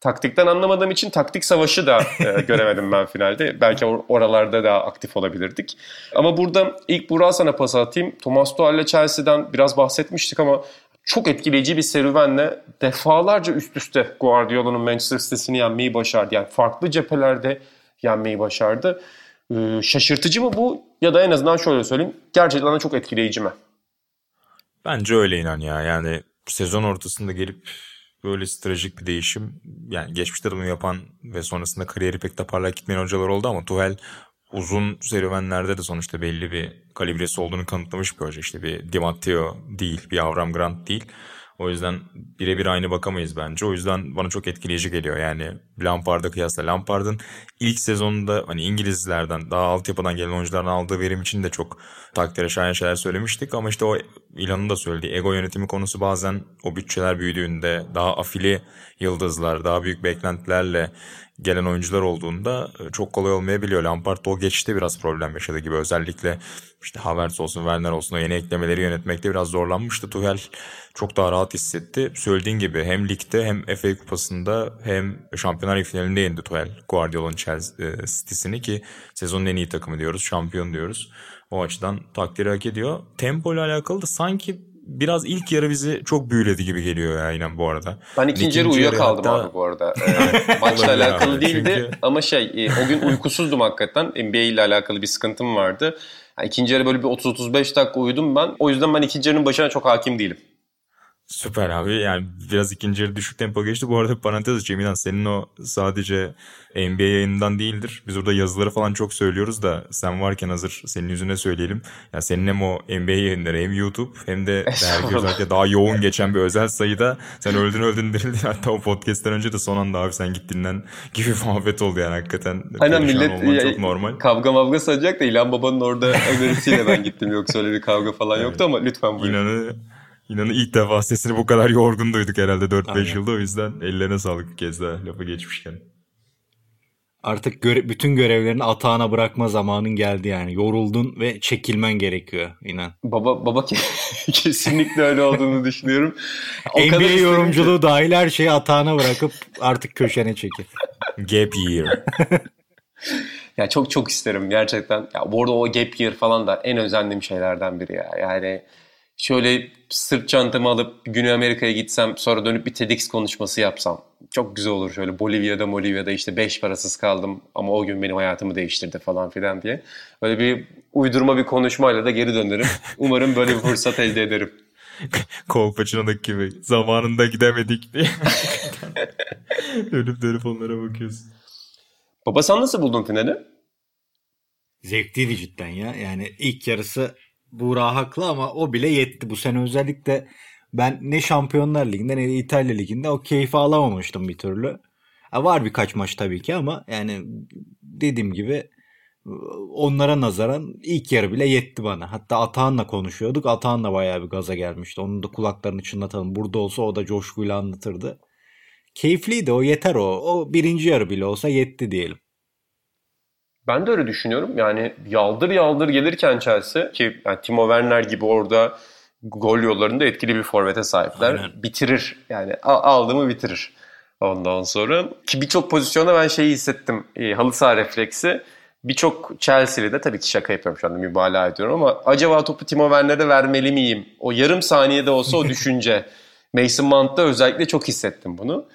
Taktikten anlamadığım için taktik savaşı da e, [laughs] göremedim ben finalde. Belki or- oralarda daha aktif olabilirdik. Ama burada ilk Burak'a sana pas atayım. Thomas Tuchel ile Chelsea'den biraz bahsetmiştik ama çok etkileyici bir serüvenle defalarca üst üste Guardiola'nın Manchester City'sini yenmeyi başardı. Yani farklı cephelerde yenmeyi başardı. Ee, şaşırtıcı mı bu ya da en azından şöyle söyleyeyim gerçekten de çok etkileyici mi? Bence öyle inan ya. Yani sezon ortasında gelip böyle stratejik bir değişim yani geçmişte de bunu yapan ve sonrasında kariyeri pek de parlak gitmeyen hocalar oldu ama Tuchel uzun serüvenlerde de sonuçta belli bir kalibresi olduğunu kanıtlamış bir hoca. İşte bir Di Matteo değil, bir Avram Grant değil. O yüzden birebir aynı bakamayız bence. O yüzden bana çok etkileyici geliyor. Yani Lampard'a kıyasla Lampard'ın ilk sezonunda hani İngilizlerden daha altyapıdan gelen oyuncuların aldığı verim için de çok takdire şayan şeyler söylemiştik. Ama işte o İlan'ın da söylediği ego yönetimi konusu bazen o bütçeler büyüdüğünde daha afili yıldızlar, daha büyük beklentilerle gelen oyuncular olduğunda e, çok kolay olmayabiliyor. Lampard o geçişte biraz problem yaşadı gibi. Özellikle işte Havertz olsun, Werner olsun o yeni eklemeleri yönetmekte biraz zorlanmıştı. Tuchel çok daha rahat hissetti. Söylediğin gibi hem ligde hem FA Kupası'nda hem Şampiyonlar finalinde yendi Tuchel Guardiola'nın e, City'sini ki sezonun en iyi takımı diyoruz, şampiyon diyoruz. O açıdan takdiri hak ediyor. Tempo ile alakalı da sanki biraz ilk yarı bizi çok büyüledi gibi geliyor ya yine bu arada. Ben ikinci yarı uyuyakaldım hatta... abi bu arada. [laughs] Ee, maçla alakalı abi, değildi çünkü... ama şey e, o gün uykusuzdum hakikaten. NBA ile alakalı bir sıkıntım vardı. Yani ikinci yarı böyle bir 30-35 dakika uyudum ben. O yüzden ben ikinci yarının başına çok hakim değilim. Süper abi yani biraz ikinci yarı düşük tempo geçti. Bu arada parantez açayım İnan senin o sadece NBA yayınından değildir. Biz orada yazıları falan çok söylüyoruz da sen varken hazır senin yüzüne söyleyelim. Ya senin hem o NBA yayınları hem YouTube hem de [laughs] dergi özellikle daha yoğun geçen bir özel sayıda sen öldün öldün dirildin. [laughs] Hatta o podcast'ten önce de son anda abi sen gittiğinden gibi muhabbet oldu yani hakikaten. Aynen millet ya, çok normal. kavga mavga sayacak da İlhan Baba'nın orada [laughs] önerisiyle ben gittim. Yoksa öyle bir kavga falan evet. yoktu ama lütfen buyurun. İnanı İnanın ilk defa sesini bu kadar yorgun duyduk herhalde 4-5 yılda. O yüzden ellerine sağlık bir kez daha lafı geçmişken. Artık göre- bütün görevlerini atağına bırakma zamanın geldi yani. Yoruldun ve çekilmen gerekiyor inan. Baba baba [laughs] kesinlikle öyle olduğunu düşünüyorum. O NBA yorumculuğu dahil her şeyi atağına bırakıp artık köşene çekil. Gap year. [laughs] ya çok çok isterim gerçekten. Ya bu arada o gap year falan da en özendiğim şeylerden biri ya. Yani şöyle sırt çantamı alıp Güney Amerika'ya gitsem sonra dönüp bir TEDx konuşması yapsam çok güzel olur şöyle Bolivya'da Bolivya'da işte beş parasız kaldım ama o gün benim hayatımı değiştirdi falan filan diye. Böyle bir uydurma bir konuşmayla da geri dönerim. [laughs] Umarım böyle bir fırsat elde ederim. [laughs] Kolpaçino'daki gibi zamanında gidemedik diye. [laughs] dönüp dönüp onlara bakıyorsun. Baba sen nasıl buldun finali? Zevkliydi cidden ya. Yani ilk yarısı Buğra haklı ama o bile yetti. Bu sene özellikle ben ne Şampiyonlar Ligi'nde ne de İtalya Ligi'nde o keyfi alamamıştım bir türlü. Ha, var birkaç maç tabii ki ama yani dediğim gibi onlara nazaran ilk yarı bile yetti bana. Hatta Atahan'la konuşuyorduk. Atahan da bayağı bir gaza gelmişti. Onun da kulaklarını çınlatalım. Burada olsa o da coşkuyla anlatırdı. Keyifliydi o yeter o. O birinci yarı bile olsa yetti diyelim. Ben de öyle düşünüyorum. Yani yaldır yaldır gelirken Chelsea ki yani Timo Werner gibi orada gol yollarında etkili bir forvete sahipler. Aynen. Bitirir yani aldı mı bitirir. Ondan sonra ki birçok pozisyonda ben şeyi hissettim. E, halı saha refleksi. Birçok Chelsea'li de tabii ki şaka yapıyorum şu anda mübalağa ediyorum ama acaba topu Timo Werner'e vermeli miyim? O yarım saniyede olsa o [laughs] düşünce. Mason Mount'ta özellikle çok hissettim bunu.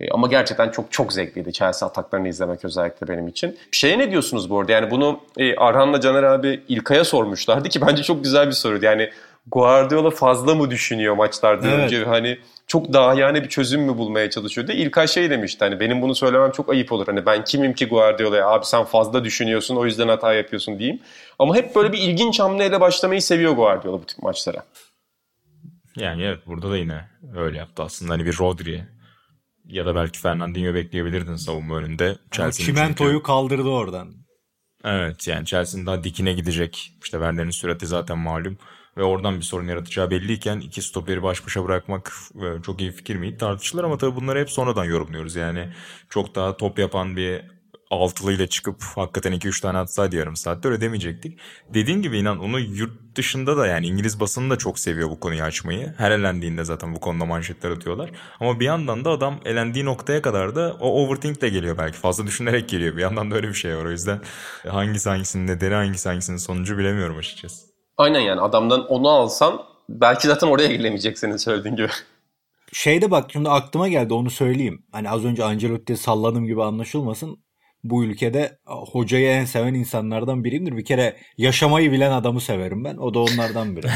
E, ama gerçekten çok çok zevkliydi Chelsea ataklarını izlemek özellikle benim için. Bir şeye ne diyorsunuz bu arada? Yani bunu e, Arhan'la Caner abi İlkay'a sormuşlardı ki bence çok güzel bir soruydu. Yani Guardiola fazla mı düşünüyor maçlardan Evet. önce? Hani çok daha yani bir çözüm mü bulmaya çalışıyordu? İlkay şey demişti hani benim bunu söylemem çok ayıp olur. Hani ben kimim ki Guardiola'ya abi sen fazla düşünüyorsun o yüzden hata yapıyorsun diyeyim. Ama hep böyle bir ilginç hamleyle başlamayı seviyor Guardiola bu tip maçlara. Yani evet burada da yine öyle yaptı aslında. Hani bir Rodri ya da belki Fernandinho bekleyebilirdin savunma önünde. Chelsea'nin Çimentoyu çünkü- kaldırdı oradan. Evet yani Chelsea'nin daha dikine gidecek. İşte Werner'in sürati zaten malum. Ve oradan bir sorun yaratacağı belliyken iki stoperi baş başa bırakmak e, çok iyi fikir miydi tartışılır ama tabii bunları hep sonradan yorumluyoruz. Yani çok daha top yapan bir altılıyla çıkıp hakikaten 2-3 tane atsaydı yarım saatte öyle demeyecektik. Dediğin gibi inan onu yurt dışında da yani İngiliz basını da çok seviyor bu konuyu açmayı. Her elendiğinde zaten bu konuda manşetler atıyorlar. Ama bir yandan da adam elendiği noktaya kadar da o overthink de geliyor belki. Fazla düşünerek geliyor. Bir yandan da öyle bir şey var. O yüzden hangisi hangisinin nedeni hangisi hangisinin sonucu bilemiyorum açıkçası. Aynen yani adamdan onu alsan belki zaten oraya gelemeyecek senin söylediğin gibi. Şeyde bak şimdi aklıma geldi onu söyleyeyim. Hani az önce Ancelotti'ye salladım gibi anlaşılmasın. Bu ülkede hocayı en seven insanlardan biriyimdir. Bir kere yaşamayı bilen adamı severim ben. O da onlardan biri.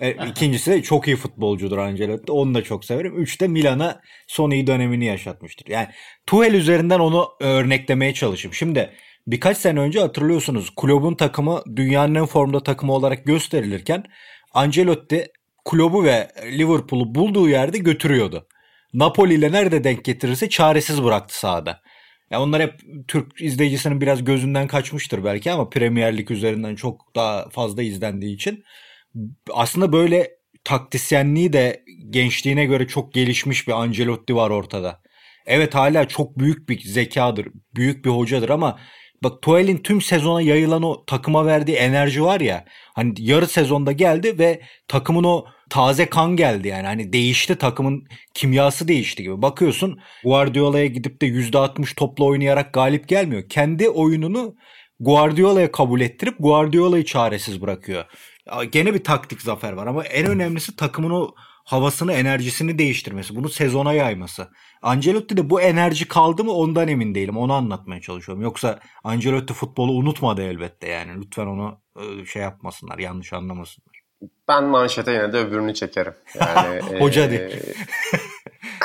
e, [laughs] ikincisi de çok iyi futbolcudur Ancelotti. Onu da çok severim. Üç de Milan'a son iyi dönemini yaşatmıştır. Yani Tuchel üzerinden onu örneklemeye çalışayım. Şimdi birkaç sene önce hatırlıyorsunuz kulübün takımı dünyanın en formda takımı olarak gösterilirken Ancelotti kulübü ve Liverpool'u bulduğu yerde götürüyordu. Napoli ile nerede denk getirirse çaresiz bıraktı sahada. Ya onlar hep Türk izleyicisinin biraz gözünden kaçmıştır belki ama Premier Lig üzerinden çok daha fazla izlendiği için aslında böyle taktisyenliği de gençliğine göre çok gelişmiş bir Ancelotti var ortada. Evet hala çok büyük bir zekadır, büyük bir hocadır ama bak Tuchel'in tüm sezona yayılan o takıma verdiği enerji var ya hani yarı sezonda geldi ve takımın o taze kan geldi yani hani değişti takımın kimyası değişti gibi. Bakıyorsun Guardiola'ya gidip de %60 topla oynayarak galip gelmiyor. Kendi oyununu Guardiola'ya kabul ettirip Guardiola'yı çaresiz bırakıyor. Gene bir taktik zafer var ama en önemlisi takımın o havasını, enerjisini değiştirmesi. Bunu sezona yayması. Ancelotti de bu enerji kaldı mı ondan emin değilim. Onu anlatmaya çalışıyorum. Yoksa Ancelotti futbolu unutmadı elbette yani. Lütfen onu e, şey yapmasınlar, yanlış anlamasınlar. Ben manşete yine de öbürünü çekerim. Yani, [laughs] Hoca e, değil. [laughs]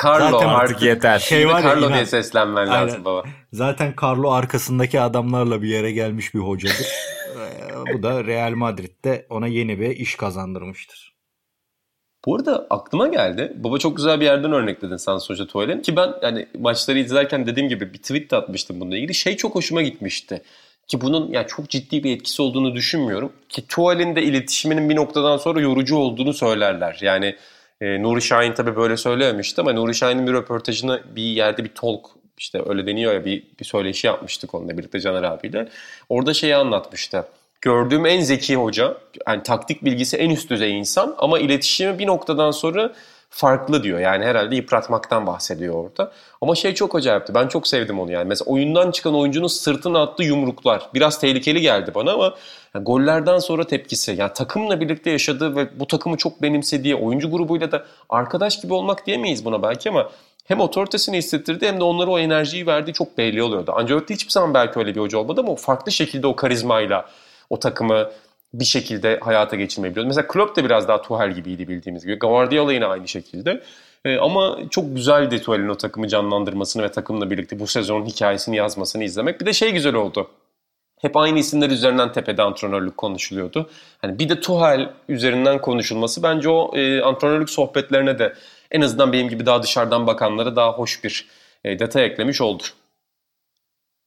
Carlo Zaten artık, Artık yeter. Şey Şimdi var ya, Carlo inan- diye seslenmen Aynen. lazım baba. Zaten Carlo arkasındaki adamlarla bir yere gelmiş bir hocadır. [laughs] E, bu da Real Madrid'de ona yeni bir iş kazandırmıştır. Bu arada aklıma geldi. Baba çok güzel bir yerden örnekledin sen Hoca Tuval'in. Ki ben yani maçları izlerken dediğim gibi bir tweet de atmıştım bununla ilgili. Şey çok hoşuma gitmişti. Ki bunun yani çok ciddi bir etkisi olduğunu düşünmüyorum. Ki Tuval'in de iletişiminin bir noktadan sonra yorucu olduğunu söylerler. Yani e, Nuri Şahin tabii böyle söylememişti ama Nuri Şahin'in bir röportajını bir yerde bir talk işte öyle deniyor ya bir, bir söyleşi yapmıştık onunla birlikte Caner abiyle. Orada şeyi anlatmıştı. Gördüğüm en zeki hoca, yani taktik bilgisi en üst düzey insan ama iletişimi bir noktadan sonra farklı diyor. Yani herhalde yıpratmaktan bahsediyor orada. Ama şey çok acayipti. Ben çok sevdim onu yani. Mesela oyundan çıkan oyuncunun sırtına attığı yumruklar. Biraz tehlikeli geldi bana ama yani gollerden sonra tepkisi. Yani takımla birlikte yaşadığı ve bu takımı çok benimsediği oyuncu grubuyla da arkadaş gibi olmak diyemeyiz buna belki ama hem otoritesini hissettirdi hem de onlara o enerjiyi verdiği çok belli oluyordu. Ancelotti hiçbir zaman belki öyle bir hoca olmadı ama farklı şekilde o karizmayla o takımı bir şekilde hayata geçirmeyi biliyordu. Mesela Klopp de biraz daha Tuchel gibiydi bildiğimiz gibi. Guardiola yine aynı şekilde. Ee, ama çok güzeldi Tuchel'in o takımı canlandırmasını ve takımla birlikte bu sezonun hikayesini yazmasını izlemek. Bir de şey güzel oldu. Hep aynı isimler üzerinden tepede antrenörlük konuşuluyordu. Hani bir de Tuchel üzerinden konuşulması bence o e, antrenörlük sohbetlerine de en azından benim gibi daha dışarıdan bakanlara daha hoş bir e, detay eklemiş oldu.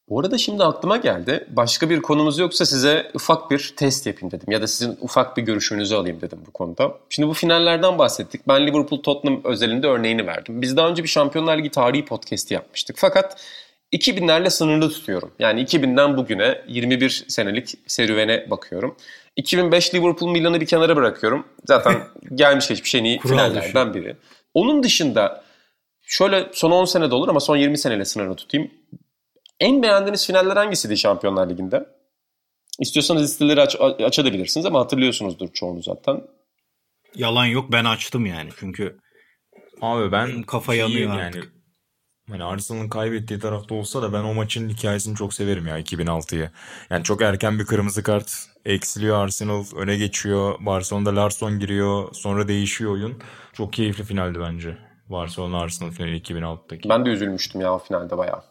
Bu arada şimdi aklıma geldi. Başka bir konumuz yoksa size ufak bir test yapayım dedim. Ya da sizin ufak bir görüşünüzü alayım dedim bu konuda. Şimdi bu finallerden bahsettik. Ben Liverpool-Tottenham özelinde örneğini verdim. Biz daha önce bir Şampiyonlar Ligi tarihi podcast'i yapmıştık. Fakat 2000'lerle sınırlı tutuyorum. Yani 2000'den bugüne 21 senelik serüvene bakıyorum. 2005 Liverpool Milan'ı bir kenara bırakıyorum. Zaten [laughs] gelmiş geçmiş en iyi finallerden biri. Onun dışında şöyle son 10 senede olur ama son 20 seneyle sınırlı tutayım. En beğendiğiniz finaller hangisiydi Şampiyonlar Ligi'nde? İstiyorsanız listeleri aç, açabilirsiniz ama hatırlıyorsunuzdur çoğunu zaten. Yalan yok ben açtım yani çünkü Abi ben kafa yanıyor yani artık. Hani Arsenal'ın kaybettiği tarafta olsa da ben o maçın hikayesini çok severim ya 2006'yı. Yani çok erken bir kırmızı kart eksiliyor Arsenal öne geçiyor. Barcelona'da Larsson giriyor sonra değişiyor oyun. Çok keyifli finaldi bence. Barcelona Arsenal finali 2006'daki. Ben de üzülmüştüm ya o finalde bayağı.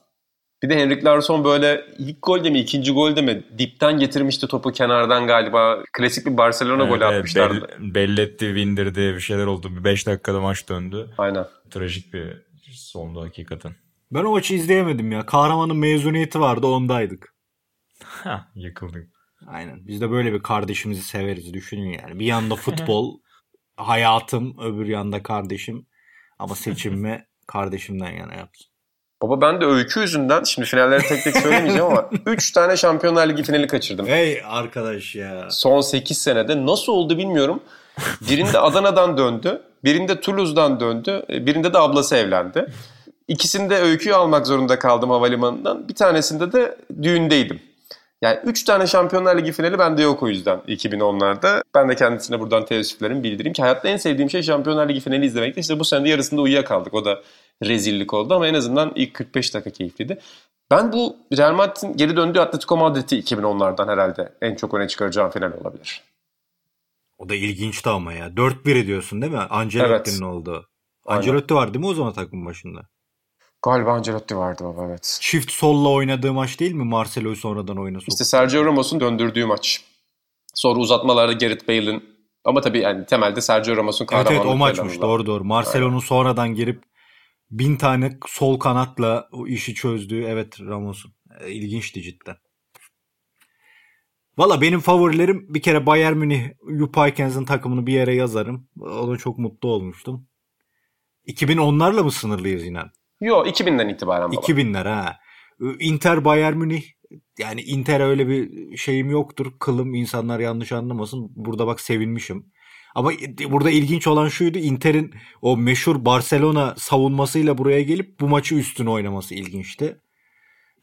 Bir de Henrik Larsson böyle ilk golde mi ikinci golde mi dipten getirmişti topu kenardan galiba. Klasik bir Barcelona Evet, golü evet, atmışlardı. bell- belletti, bindirdi bir şeyler oldu. Bir 5 dakikada maç döndü. Aynen. Trajik bir sondu hakikaten. Ben o maçı izleyemedim ya. Kahramanın mezuniyeti vardı ondaydık. Ha yıkıldık. Aynen. Biz de böyle bir kardeşimizi severiz düşünün yani. Bir yanda futbol, hayatım, öbür yanda kardeşim. Ama seçimimi kardeşimden yana yapsın. Baba ben de öykü yüzünden şimdi finalleri tek tek söylemeyeceğim ama [laughs] 3 tane Şampiyonlar Ligi finali kaçırdım. Hey arkadaş ya. Son 8 senede nasıl oldu bilmiyorum. Birinde Adana'dan döndü, birinde Toulouse'dan döndü, birinde de ablası evlendi. İkisinde öyküyü almak zorunda kaldım havalimanından. Bir tanesinde de düğündeydim. Yani 3 tane Şampiyonlar Ligi finali bende yok o yüzden 2010'larda. Ben de kendisine buradan teessüflerimi bildireyim ki hayatta en sevdiğim şey Şampiyonlar Ligi finali izlemekti. İşte bu sene de yarısında uyuyakaldık. O da rezillik oldu ama en azından ilk 45 dakika keyifliydi. Ben bu Real Madrid'in geri döndüğü Atletico Madrid'i 2010'lardan herhalde en çok öne çıkaracağım final olabilir. O da ilginçti ama ya. 4-1 ediyorsun değil mi? Ancelotti'nin oldu. Aynen. Ancelotti var değil mi o zaman takım başında? Galiba Ancelotti vardı baba evet. Çift solla oynadığı maç değil mi? Marcelo'yu sonradan oyuna soktu. İşte Sergio Ramos'un döndürdüğü maç. Sonra uzatmalarda Gareth Bale'in ama tabii yani temelde Sergio Ramos'un Evet kahramanlık evet o maçmış doğru doğru. Marcelo'nun sonradan girip bin tane sol kanatla o işi çözdüğü evet Ramos'un. E, İlginçti cidden. Valla benim favorilerim bir kere Bayern Münih Jupp Heynckes'in takımını bir yere yazarım. Ona çok mutlu olmuştum. 2010'larla mı sınırlıyız yine? Yo 2000'den itibaren baba. 2000'ler ha. Inter Bayern Münih yani Inter'e öyle bir şeyim yoktur. Kılım insanlar yanlış anlamasın. Burada bak sevinmişim. Ama burada ilginç olan şuydu. Inter'in o meşhur Barcelona savunmasıyla buraya gelip bu maçı üstüne oynaması ilginçti.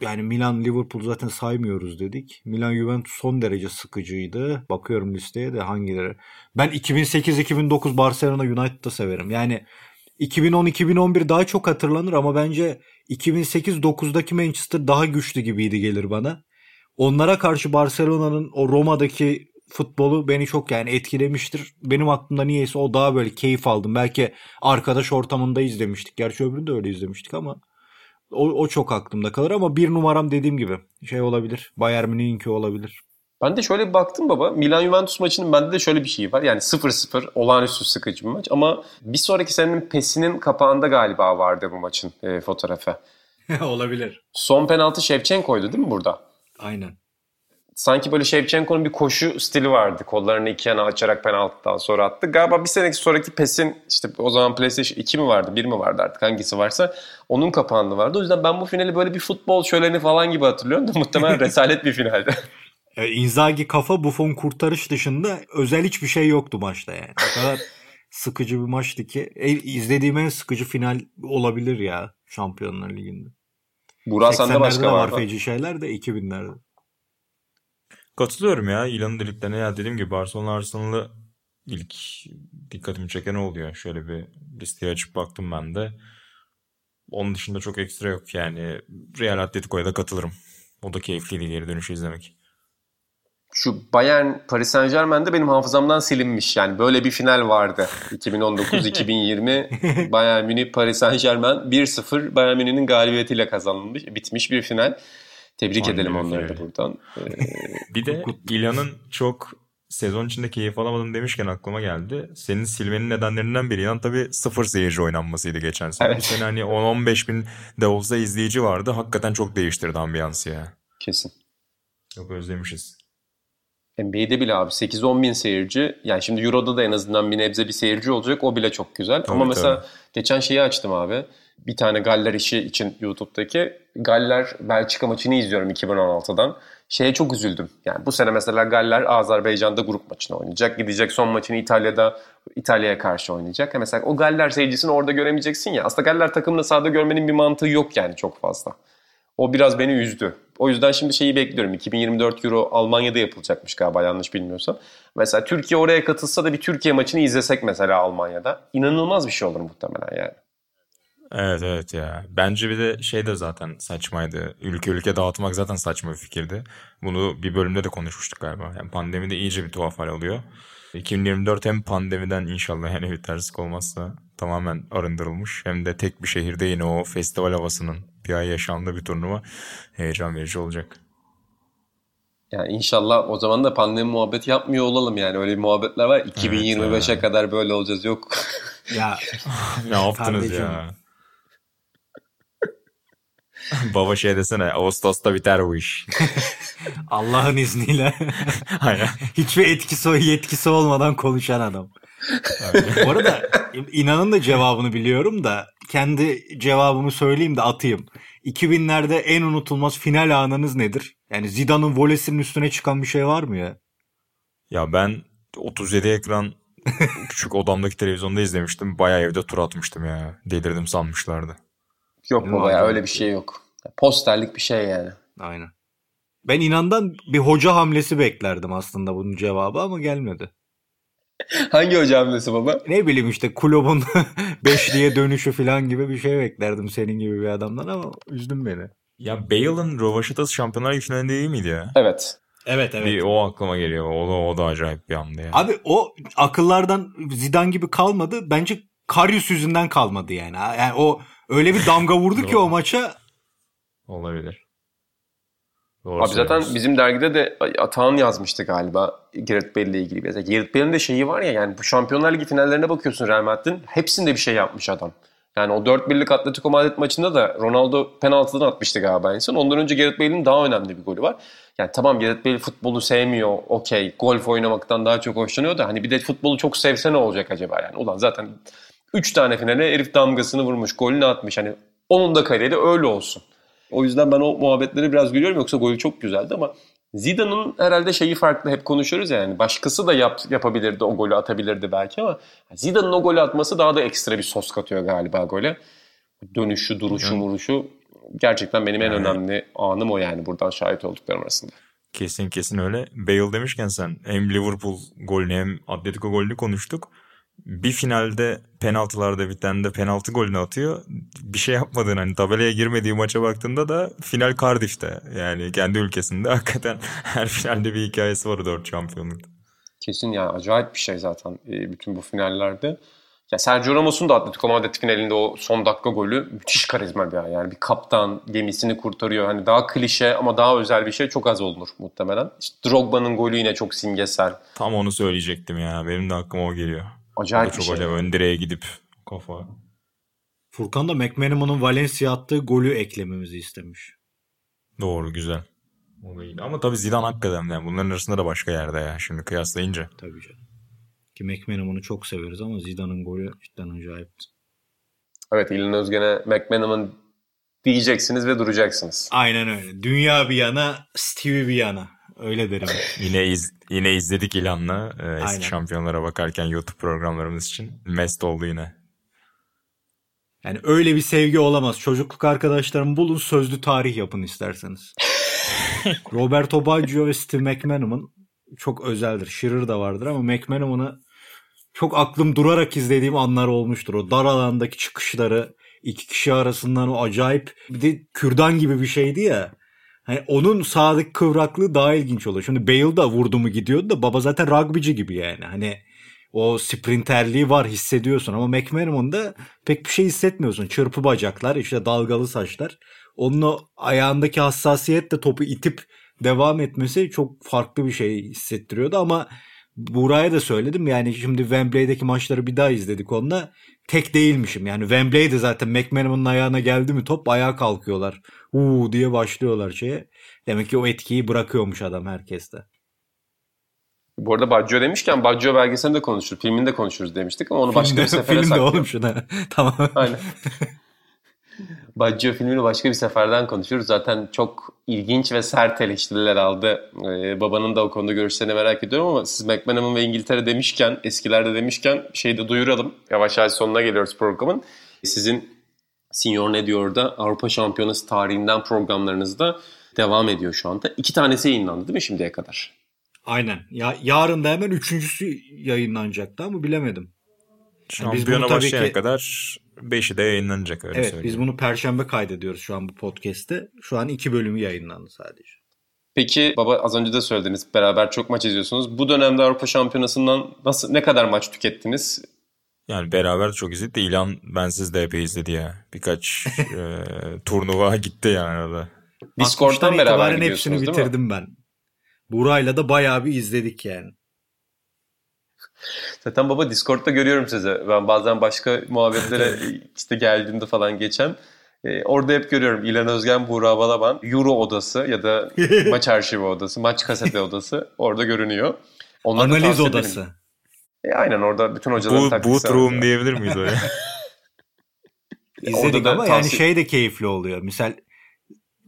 Yani Milan Liverpool zaten saymıyoruz dedik. Milan Juventus son derece sıkıcıydı. Bakıyorum listeye de hangileri. Ben 2008-2009 Barcelona United'da severim. Yani 2010-2011 daha çok hatırlanır ama bence 2008-9'daki Manchester daha güçlü gibiydi gelir bana. Onlara karşı Barcelona'nın o Roma'daki futbolu beni çok yani etkilemiştir. Benim aklımda niyeyse o daha böyle keyif aldım. Belki arkadaş ortamında izlemiştik. Gerçi öbürünü de öyle izlemiştik ama o, o çok aklımda kalır ama bir numaram dediğim gibi şey olabilir. Bayern Münih'inki olabilir. Ben de şöyle bir baktım baba. Milan Juventus maçının bende de şöyle bir şey var. Yani 0-0 olağanüstü sıkıcı bir maç ama bir sonraki senenin PES'inin kapağında galiba vardı bu maçın e, fotoğrafı. [laughs] olabilir. Son penaltı Shevchenko'ydu değil mi burada? Aynen. Sanki böyle Shevchenko'nun bir koşu stili vardı. Kollarını iki yana açarak penaltıdan sonra attı. Galiba bir seneki sonraki PES'in işte o zaman PlayStation 2 mi vardı 1 mi vardı artık hangisi varsa onun kapağında vardı. O yüzden ben bu finali böyle bir futbol şöleni falan gibi hatırlıyorum da muhtemelen [laughs] resalet bir finaldi. E, Inzaghi kafa Buffon kurtarış dışında özel hiçbir şey yoktu maçta yani. O kadar [laughs] sıkıcı bir maçtı ki. E, izlediğim en sıkıcı final olabilir ya Şampiyonlar Ligi'nde. Burak sende 80'lerde başka de var var mı? feci şeyler de 2000'lerde. Katılıyorum ya İlan'ın dediklerine ya dediğim gibi Barcelona Arsenal'ı ilk dikkatimi çeken oluyor. Şöyle bir listeyi açıp baktım ben de. Onun dışında çok ekstra yok yani Real Atletico'ya da katılırım. O da keyifliydi geri dönüşü izlemek. Şu Bayern Paris Saint Germain'de benim hafızamdan silinmiş. Yani böyle bir final vardı. [laughs] 2019-2020 Bayern Münih Paris Saint Germain 1-0 Bayern Münih'in galibiyetiyle kazanılmış, bitmiş bir final. Tebrik Aynen edelim onları da buradan. Ee, [laughs] Bir de İlan'ın çok sezon içinde keyif alamadım demişken aklıma geldi. Senin silmenin nedenlerinden biri İlan tabii sıfır seyirci oynanmasıydı geçen sene. Evet. Bu sene hani 10-15 bin de olsa izleyici vardı. Hakikaten çok değiştirdi ambiyansı ya. kesin. Çok özlemişiz. NBA'de bile abi 8-10 bin seyirci. Yani şimdi Euro'da da en azından bir nebze bir seyirci olacak. O bile çok güzel. Tabii, Ama mesela tabii. geçen şeyi açtım abi. Bir tane Galler işi için YouTube'daki. Galler Belçika maçını izliyorum 2016'dan. Şeye çok üzüldüm. Yani bu sene mesela Galler Azerbaycan'da grup maçını oynayacak. Gidecek son maçını İtalya'da İtalya'ya karşı oynayacak. Ha Mesela o Galler seyircisini orada göremeyeceksin ya. Aslında Galler takımını sahada görmenin bir mantığı yok yani çok fazla. O biraz beni üzdü. O yüzden şimdi şeyi bekliyorum. 2024 Euro Almanya'da yapılacakmış galiba yanlış bilmiyorsam. Mesela Türkiye oraya katılsa da bir Türkiye maçını izlesek mesela Almanya'da. İnanılmaz bir şey olur muhtemelen yani. Evet evet ya. Bence bir de şey de zaten saçmaydı. Ülke ülke dağıtmak zaten saçma bir fikirdi. Bunu bir bölümde de konuşmuştuk galiba. Yani pandemide iyice bir tuhaf hal oluyor. 2024 hem pandemiden inşallah yani bir terslik olmazsa tamamen arındırılmış. Hem de tek bir şehirde yine o festival havasının bir ay yaşandığı bir turnuva heyecan verici olacak. Yani inşallah o zaman da pandemi muhabbeti yapmıyor olalım yani. Öyle bir muhabbetler var. 2025'e evet, kadar böyle olacağız yok. Ya [laughs] ne yaptınız ya? [laughs] Baba şey desene Ağustos'ta biter bu iş. [laughs] Allah'ın izniyle. Hiçbir etkisi yetkisi olmadan konuşan adam. Bu arada inanın da cevabını biliyorum da kendi cevabımı söyleyeyim de atayım. 2000'lerde en unutulmaz final anınız nedir? Yani Zidane'ın volesinin üstüne çıkan bir şey var mı ya? Ya ben 37 ekran [laughs] küçük odamdaki televizyonda izlemiştim. Bayağı evde tur atmıştım ya. Delirdim sanmışlardı. Yok baba ya öyle bir şey yok. Posterlik bir şey yani. Aynen. Ben inandan bir hoca hamlesi beklerdim aslında bunun cevabı ama gelmedi. [laughs] Hangi hoca hamlesi baba? Ne bileyim işte kulübün [laughs] beşliğe dönüşü falan gibi bir şey beklerdim senin gibi bir adamdan ama üzdün beni. Ya Bale'ın Rovaşatası Şampiyonlar Ligi finalinde değil miydi ya? Evet. Evet evet. Bir o aklıma geliyor. O da, o da acayip bir andı ya. Abi o akıllardan Zidane gibi kalmadı. Bence Karius yüzünden kalmadı yani. Yani o öyle bir damga vurdu ki o maça. Olabilir. Doğru Abi zaten bizim dergide de Atahan yazmıştı galiba Gareth Bale ile ilgili. Mesela Gareth Bale'in de şeyi var ya yani bu Şampiyonlar Ligi finallerine bakıyorsun Real Madrid'in hepsinde bir şey yapmış adam. Yani o 4-1'lik Atletico Madrid maçında da Ronaldo penaltıdan atmıştı galiba en son. Ondan önce Gareth Bale'in daha önemli bir golü var. Yani tamam Gareth Bale futbolu sevmiyor, okey. Golf oynamaktan daha çok hoşlanıyor da hani bir de futbolu çok sevse ne olacak acaba yani? Ulan zaten 3 tane finale herif damgasını vurmuş, golünü atmış. Hani onun da kariyeri öyle olsun. O yüzden ben o muhabbetleri biraz gülüyorum. Yoksa golü çok güzeldi ama Zidane'ın herhalde şeyi farklı hep konuşuyoruz ya yani başkası da yap, yapabilirdi o golü atabilirdi belki ama Zidane'ın o golü atması daha da ekstra bir sos katıyor galiba gole. Dönüşü, duruşu, vuruşu gerçekten benim en evet. önemli anım o yani buradan şahit olduklarım arasında. Kesin kesin öyle. Bale demişken sen hem Liverpool golünü hem Atletico golünü konuştuk bir finalde penaltılarda bir tane de penaltı golünü atıyor. Bir şey yapmadığın hani tabelaya girmediği maça baktığında da final Cardiff'te. Yani kendi ülkesinde [laughs] hakikaten her finalde bir hikayesi var dört şampiyonlukta. Kesin ya acayip bir şey zaten e, bütün bu finallerde. Ya Sergio Ramos'un da Atletico Madrid finalinde o son dakika golü müthiş karizma bir yani bir kaptan gemisini kurtarıyor. Hani daha klişe ama daha özel bir şey çok az olunur muhtemelen. İşte Drogba'nın golü yine çok simgesel. Tam onu söyleyecektim ya. Benim de aklıma o geliyor. Acayip çok şey. öyle ön direğe gidip kafa. Furkan da McManaman'ın Valencia attığı golü eklememizi istemiş. Doğru güzel. Ama tabii Zidane hakikaten yani bunların arasında da başka yerde ya şimdi kıyaslayınca. Tabii canım. Ki McManaman'ı çok severiz ama Zidane'ın golü cidden acayip. Evet İlhan Özgen'e McManaman diyeceksiniz ve duracaksınız. Aynen öyle. Dünya bir yana, Stevie bir yana. Öyle derim. [laughs] yine iz, yine izledik ilanla e, eski Aynen. şampiyonlara bakarken YouTube programlarımız için. Mest oldu yine. Yani öyle bir sevgi olamaz. Çocukluk arkadaşlarım bulun sözlü tarih yapın isterseniz. [laughs] Roberto Baggio ve Steve McManaman çok özeldir. Shearer da vardır ama McManaman'ı çok aklım durarak izlediğim anlar olmuştur. O dar alandaki çıkışları iki kişi arasından o acayip bir de kürdan gibi bir şeydi ya. Hani onun sağdaki kıvraklığı daha ilginç oluyor. Şimdi Bale da vurdu mu gidiyordu da baba zaten rugbyci gibi yani. Hani o sprinterliği var hissediyorsun ama McManaman'da pek bir şey hissetmiyorsun. Çırpı bacaklar işte dalgalı saçlar. Onun o ayağındaki hassasiyetle topu itip devam etmesi çok farklı bir şey hissettiriyordu ama Buraya da söyledim yani şimdi Wembley'deki maçları bir daha izledik onunla tek değilmişim. Yani Wembley'de zaten McManaman'ın ayağına geldi mi top ayağa kalkıyorlar. Uuu diye başlıyorlar şeye. Demek ki o etkiyi bırakıyormuş adam herkeste. Bu arada Baggio demişken Baggio belgeselinde konuşuruz. Filminde konuşuruz demiştik ama onu filmde, başka bir sefere Filmde oğlum şuna. [laughs] tamam. Aynen. [laughs] Baggio filmini başka bir seferden konuşuruz. Zaten çok ilginç ve sert eleştiriler aldı. Ee, babanın da o konuda görüşlerini merak ediyorum ama siz McManaman ve İngiltere demişken, eskilerde demişken şeyi de duyuralım. Yavaş yavaş sonuna geliyoruz programın. Sizin Senior Ne Diyor'da Avrupa Şampiyonası tarihinden programlarınızda devam ediyor şu anda. İki tanesi yayınlandı değil mi şimdiye kadar? Aynen. Ya, yarın da hemen üçüncüsü yayınlanacaktı ama bilemedim. Şampiyona başlayana ki... kadar 5'i de yayınlanacak öyle evet, söyleyeyim. biz bunu perşembe kaydediyoruz şu an bu podcast'te. Şu an iki bölümü yayınlandı sadece. Peki baba az önce de söylediniz beraber çok maç izliyorsunuz. Bu dönemde Avrupa Şampiyonası'ndan nasıl ne kadar maç tükettiniz? Yani beraber çok izledik de İlan bensiz de epey izledi ya. Birkaç [laughs] e, turnuva gitti yani arada. Discord'dan beraber gidiyorsunuz hepsini bitirdim ben. Burayla da bayağı bir izledik yani. Zaten baba Discord'da görüyorum sizi. Ben bazen başka muhabbetlere [laughs] işte geldiğimde falan geçen. E, orada hep görüyorum İlhan Özgen, Buğra Balaban, Euro odası ya da [laughs] maç arşivi odası, maç kaseti odası orada görünüyor. Onları Analiz odası. E, aynen orada bütün hocaların Bu, Boot room diyebilir miyiz oraya? [laughs] İzledik ama tavsiye... yani şey de keyifli oluyor. Misal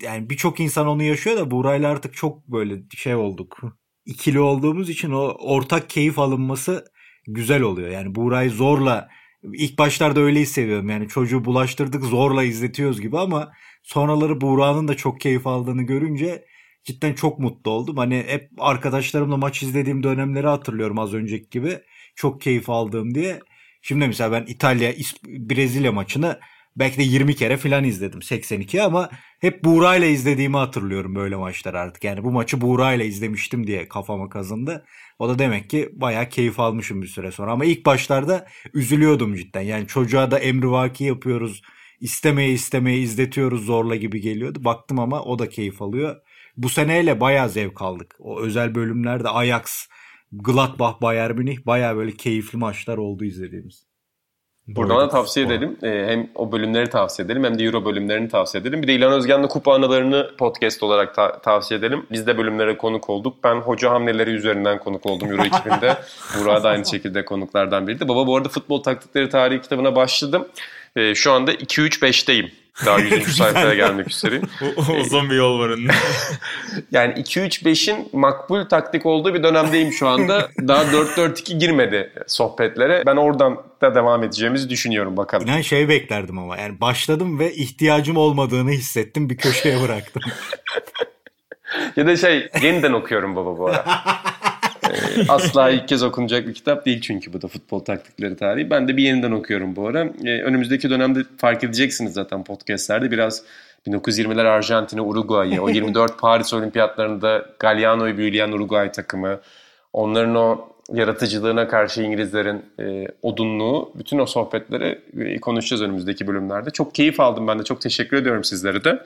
yani birçok insan onu yaşıyor da Buğra'yla artık çok böyle şey olduk. İkili olduğumuz için o ortak keyif alınması güzel oluyor. Yani Buğra'yı zorla ilk başlarda öyle hissediyorum. Yani çocuğu bulaştırdık zorla izletiyoruz gibi ama sonraları Buğra'nın da çok keyif aldığını görünce cidden çok mutlu oldum. Hani hep arkadaşlarımla maç izlediğim dönemleri hatırlıyorum az önceki gibi. Çok keyif aldığım diye. Şimdi mesela ben İtalya Brezilya maçını belki de 20 kere falan izledim 82 ama hep Buğra ile izlediğimi hatırlıyorum böyle maçlar artık. Yani bu maçı Buğra ile izlemiştim diye kafama kazındı. O da demek ki bayağı keyif almışım bir süre sonra. Ama ilk başlarda üzülüyordum cidden. Yani çocuğa da emrivaki yapıyoruz. istemeye istemeye izletiyoruz zorla gibi geliyordu. Baktım ama o da keyif alıyor. Bu seneyle bayağı zevk aldık. O özel bölümlerde Ajax, Gladbach, Bayern Münih bayağı böyle keyifli maçlar oldu izlediğimiz. Buradan da tavsiye edelim. Ee, hem o bölümleri tavsiye edelim hem de Euro bölümlerini tavsiye edelim. Bir de İlhan Özgen'le kupa anılarını podcast olarak ta- tavsiye edelim. Biz de bölümlere konuk olduk. Ben hoca hamleleri üzerinden konuk oldum Euro 2000'de. [laughs] Burak da aynı şekilde konuklardan biriydi. Baba bu arada futbol taktikleri tarihi kitabına başladım. Ee, şu anda 2-3-5'teyim. Daha [laughs] 100. sayfaya gelmek üzere. [laughs] Uzun bir yol var önünde. [laughs] yani 2-3-5'in makbul taktik olduğu bir dönemdeyim şu anda. Daha 4-4-2 girmedi sohbetlere. Ben oradan da devam edeceğimizi düşünüyorum bakalım. Ben şey beklerdim ama yani başladım ve ihtiyacım olmadığını hissettim bir köşeye bıraktım. ya da şey yeniden okuyorum baba bu ara. Ee, asla ilk kez okunacak bir kitap değil çünkü bu da futbol taktikleri tarihi. Ben de bir yeniden okuyorum bu ara. Ee, önümüzdeki dönemde fark edeceksiniz zaten podcastlerde biraz 1920'ler Arjantin'i, Uruguay'ı, o 24 [laughs] Paris Olimpiyatlarında Galliano'yu büyüleyen Uruguay takımı, onların o yaratıcılığına karşı İngilizlerin e, odunluğu, bütün o sohbetleri e, konuşacağız önümüzdeki bölümlerde. Çok keyif aldım ben de. Çok teşekkür ediyorum sizlere de.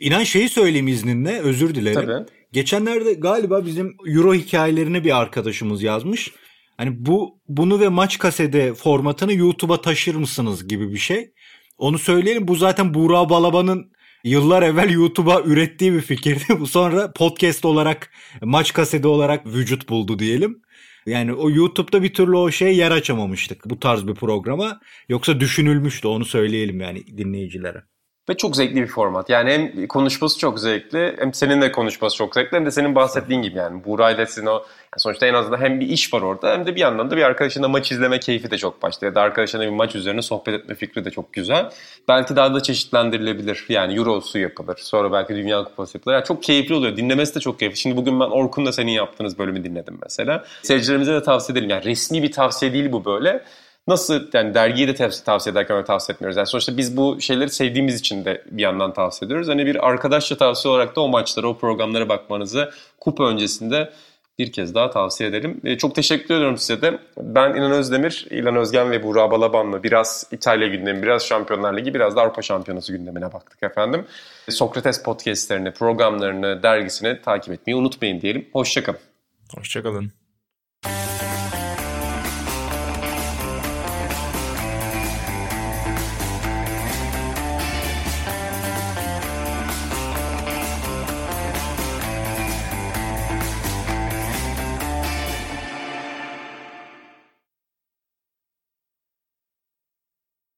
İnan şeyi söyleyeyim izninle, özür dilerim. Tabii. Geçenlerde galiba bizim Euro hikayelerini bir arkadaşımız yazmış. Hani bu bunu ve maç kasede formatını YouTube'a taşır mısınız gibi bir şey. Onu söyleyelim. Bu zaten Buğra Balaban'ın yıllar evvel YouTube'a ürettiği bir fikirdi. [laughs] Bu sonra podcast olarak, maç kaseti olarak vücut buldu diyelim. Yani o YouTube'da bir türlü o şey yer açamamıştık bu tarz bir programa. Yoksa düşünülmüştü onu söyleyelim yani dinleyicilere. Ve çok zevkli bir format. Yani hem konuşması çok zevkli, hem senin de konuşması çok zevkli, hem de senin bahsettiğin gibi yani Buğra'yla sizin o yani sonuçta en azından hem bir iş var orada hem de bir yandan da bir arkadaşınla maç izleme keyfi de çok başta ya da arkadaşınla bir maç üzerine sohbet etme fikri de çok güzel. Belki daha da çeşitlendirilebilir. Yani Euro'su yapılır. Sonra belki Dünya Kupası yapılır. Yani çok keyifli oluyor. Dinlemesi de çok keyifli. Şimdi bugün ben Orkun'la senin yaptığınız bölümü dinledim mesela. Seyircilerimize de tavsiye edelim. Yani resmi bir tavsiye değil bu böyle nasıl yani dergiyi de tavsiye, tavsiye ederken öyle tavsiye etmiyoruz. Yani sonuçta biz bu şeyleri sevdiğimiz için de bir yandan tavsiye ediyoruz. Hani bir arkadaşça tavsiye olarak da o maçlara, o programlara bakmanızı kupa öncesinde bir kez daha tavsiye edelim. E, çok teşekkür ediyorum size de. Ben İnan Özdemir, İlan Özgen ve Buğra Balaban'la biraz İtalya gündemi, biraz Şampiyonlar Ligi, biraz da Avrupa Şampiyonası gündemine baktık efendim. Sokrates podcastlerini, programlarını, dergisini takip etmeyi unutmayın diyelim. Hoşçakalın. Hoşçakalın.